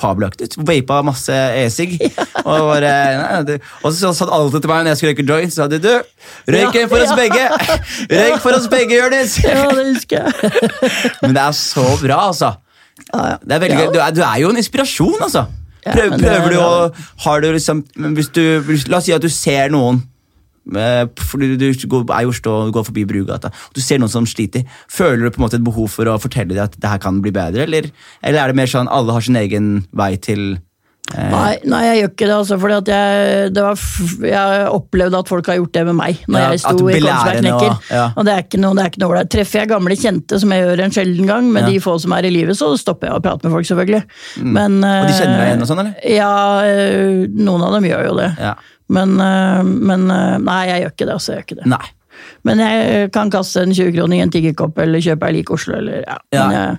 fabelaktig ut. Vapa masse e-sigg. Og, bare, nei, det- og så satt alltid til meg når jeg skulle røyke joint, så sa de du, røyk
Ja,
en for oss
ja.
begge! Røyk for oss begge, Jonis!
Ja, det husker jeg.
Men det er så bra, altså.
Ja, ja.
Det er veldig
Ja.
Du, er, du er jo en inspirasjon, altså. Prøv,
er
prøver du å har du liksom, du, La oss si at du ser noen eh, fordi du går, er i Oslo og går forbi Brugata og du ser noen som sliter. Føler du på en måte et behov for å fortelle dem at det her kan bli bedre, eller, eller er det mer sånn alle har sin egen vei til
Nei, nei, jeg gjør ikke det. Altså, fordi at jeg, det var, jeg opplevde at folk har gjort det med meg når
Ja,
jeg sto i Kongsberg Knekker.
ja.
Og det er ikke noe det er noe ålreit. Treffer jeg gamle kjente, som jeg gjør en sjelden gang, med
Ja.
de få som er i livet, så stopper jeg å prate med folk, selvfølgelig. Men,
Mm. Og de kjenner deg
eh,
igjen og sånn, eller?
Ja, eh, noen av dem gjør jo det.
Ja.
Men, eh, men eh, nei, jeg gjør ikke det. Altså, jeg gjør ikke det.
Nei.
Men jeg kan kaste en 20-kroning i en tiggerkopp eller kjøpe ei lik Oslo. Eller, ja.
Ja.
Men jeg,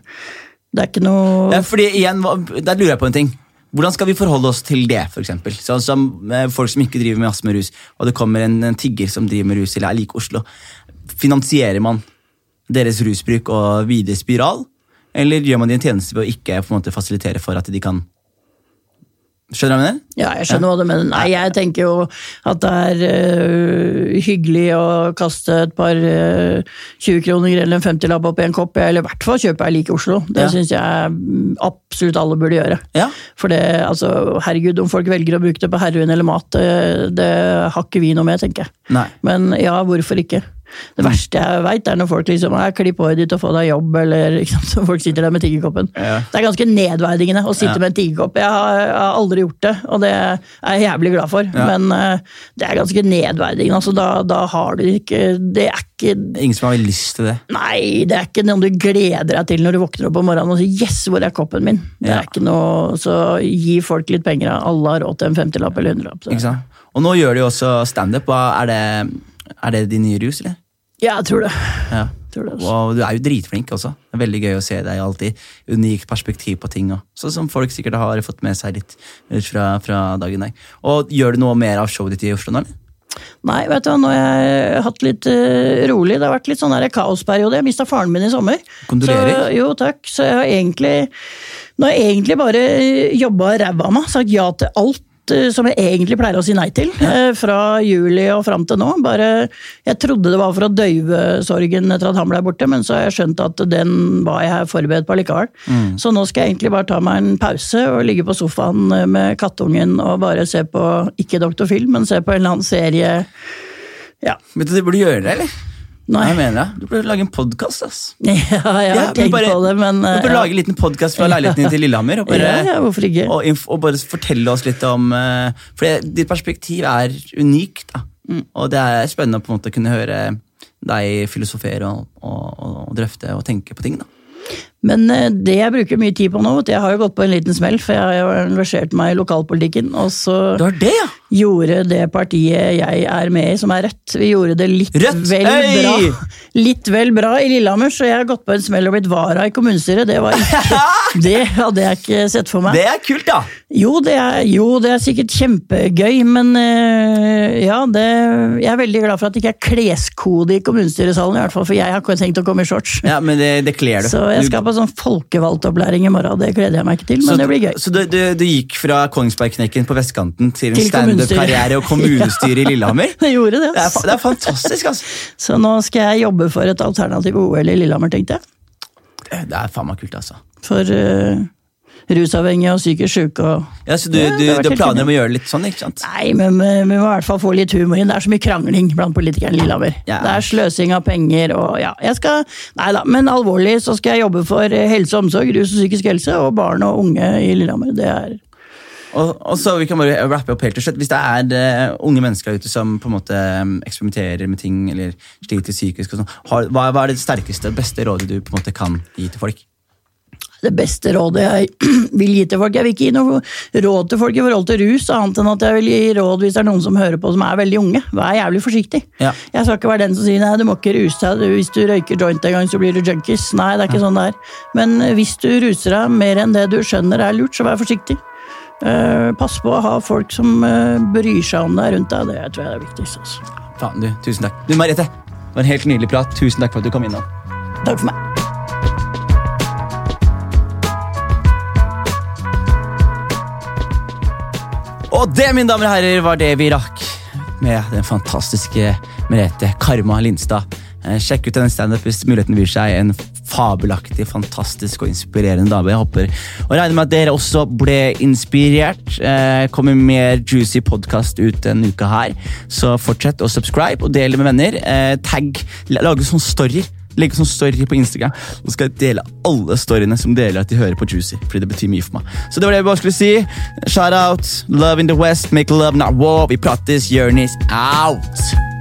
det er ikke noe
Ja, fordi igjen, Der lurer jeg på en ting. Hvordan skal vi forholde oss til det, eksempel? Sånn som eh, folk som ikke driver med med rus, og det kommer en, en tigger som driver med rus, eller er lik Oslo. Finansierer man deres rusbruk og videre spiral, eller gjør man dem en tjeneste ved å ikke på en måte fasilitere for at de kan Skjønner du hva jeg mener?
Ja, jeg skjønner hva du mener. Nei, jeg tenker jo at det er uh, hyggelig å kaste et par uh, 20-kroninger eller en 50-lapp oppi en kopp, eller i hvert fall kjøpe ei like Oslo. Det
Ja.
syns jeg absolutt alle burde gjøre.
Ja.
For det, altså, herregud, om folk velger å bruke det på heroin eller mat, det, det har ikke vi noe med, tenker jeg.
Nei.
Men ja, hvorfor ikke? Det verste jeg veit, er når folk liksom er klipp håret ditt og få deg jobb, eller liksom, så folk sitter der med tiggerkoppen.
Ja.
Det er ganske nedverdigende å sitte
Ja.
med en tiggerkopp. Jeg har, jeg har aldri gjort det, og det er jeg jævlig glad for.
Ja.
Men uh, det er ganske nedverdigende. Altså, da, da har du ikke Det er ikke
Ingen som har lyst til det.
Nei, det er ikke noe du gleder deg til når du våkner opp om morgenen og sier 'yes, hvor er koppen min'? Det er ikke noe, Så gi folk litt penger. Alle har råd til en 50-lapp eller 100-lapp. så-
Ikke sant? Og nå gjør de også standup. Er, det- er det din nye rus, eller?
Ja, jeg tror det.
Ja.
Tror det altså.
Og du er jo dritflink også. Det er veldig gøy å se deg alltid. Unikt perspektiv på ting. Også. sånn som folk sikkert har fått med seg litt fra, fra dagen der. Og gjør du noe mer av showet ditt i Oslo nå, eller?
Nei, vet du hva, nå har jeg hatt litt uh, rolig. Det har vært litt sånn der kaosperiode. Jeg mista faren min i sommer.
Kondolerer.
Så, jo, takk. Så jeg har egentlig Nå har jeg egentlig bare jobba ræva av meg. Sagt ja til alt eh, som jeg egentlig pleier å si nei til. eh, Fra juli og fram til nå. Bare, jeg trodde det var for å døyve sorgen etter at han ble borte, men så har jeg skjønt at den var jeg forberedt på likevel.
Mm.
Så nå skal jeg egentlig bare ta meg en pause og ligge på sofaen eh, med kattungen og bare se på, ikke Dr. Phil, men se på en eller annen serie. Ja.
Du, du burde gjøre det, eller?
Nei.
Jeg mener det. Du burde lage en podkast. altså.
Ja, jeg har
Ja,
tenkt
bare-
på det, men
Du
eh,
burde
ja.
lage en liten podkast fra leiligheten din til Lillehammer. Og bare,
ja, hvorfor ikke?
og, og bare fortelle oss litt om uh, For ditt perspektiv er unikt. da.
Mm.
Og det er spennende på en måte å kunne høre deg filosofere og, og, og, og drøfte og tenke på ting. da.
Men eh, det jeg bruker mye tid på nå, jeg har jo gått på en liten smell, for jeg har engasjert meg i lokalpolitikken, og så
det det, ja!
gjorde det partiet jeg er med i, som er Rødt, vi gjorde det litt
Rødt?
vel bra. Litt vel bra i Lillehammer, så jeg har gått på en smell og blitt vara i kommunestyret. Det, var ikke, det hadde jeg ikke sett for meg.
Det er kult, da!
Jo det, er, jo, det er sikkert kjempegøy, men eh, ja, det, jeg er veldig glad for at det ikke er kleskode i kommunestyresalen, i hvert fall, for jeg har ikke tenkt å komme i shorts.
Ja, Men det, det kler du.
Så jeg skal på sånn folkevalgtopplæring i morgen, det gleder jeg meg ikke til, men
så,
det blir gøy.
Så du, du, du gikk fra Kongsbergknekken på vestkanten til en standup-karriere og kommunestyre i Lillehammer.
Det gjorde det.
Det er, det er fantastisk, altså.
Så nå skal jeg jobbe for et alternativ OL i Lillehammer, tenkte jeg.
Det er faen meg kult, altså.
For eh, rusavhengige og psykisk syke og
Ja, så du,
Ja,
du, planer om å gjøre det litt sånn, ikke sant?
Nei, men vi må i hvert fall få litt humor inn. Det er så mye krangling blant politikerne i Lillehammer.
Ja.
Det er sløsing av penger og ja, jeg skal Nei da, men alvorlig så skal jeg jobbe for eh, helse og omsorg, rus og psykisk helse og barn og unge i Lillehammer. Det er
Og, og så vi kan bare rappe opp helt til slutt. Hvis det er uh, unge mennesker ute som på en måte um, eksperimenterer med ting eller sliter psykisk, og sånn, har- hva, hva er det sterkeste og beste rådet du på en måte kan gi til folk?
Det beste rådet jeg vil gi til folk. Jeg vil ikke gi noe råd til folk i forhold til rus, annet enn at jeg vil gi råd hvis det er noen som hører på som er veldig unge. Vær jævlig forsiktig.
Ja.
Jeg skal ikke være den som sier nei, du må ikke ruse deg, hvis du røyker joint en gang så blir du junkies. Nei, det er ikke sånn det er. Men hvis du ruser deg mer enn det du skjønner er lurt, så vær forsiktig. Eh, pass på å ha folk som eh, bryr seg om deg rundt deg, det tror jeg er viktigst. Altså.
Faen, du, tusen takk. Du, Merete, det var en helt nydelig prat. Tusen takk for at du kom innom.
Takk for meg.
Og det, mine damer og herrer, var det vi rakk med den fantastiske Merete Karma Lindstad. Eh, Sjekk ut denne standup hvis muligheten byr seg. En fabelaktig, fantastisk og inspirerende dame. Jeg håper og regner med at dere også ble inspirert. Eh, kommer mer juicy podkast ut denne uka her, så fortsett å subscribe og del med venner. Eh, tagg, lage sånn story. Legge sånn story på Instagram, og skal jeg dele alle storyene som deler at de hører på Juicy. Fordi det betyr mye for meg. Så det var det jeg bare skulle si. Shout out, love in the west, make love not war. Vi prates, Jonis out!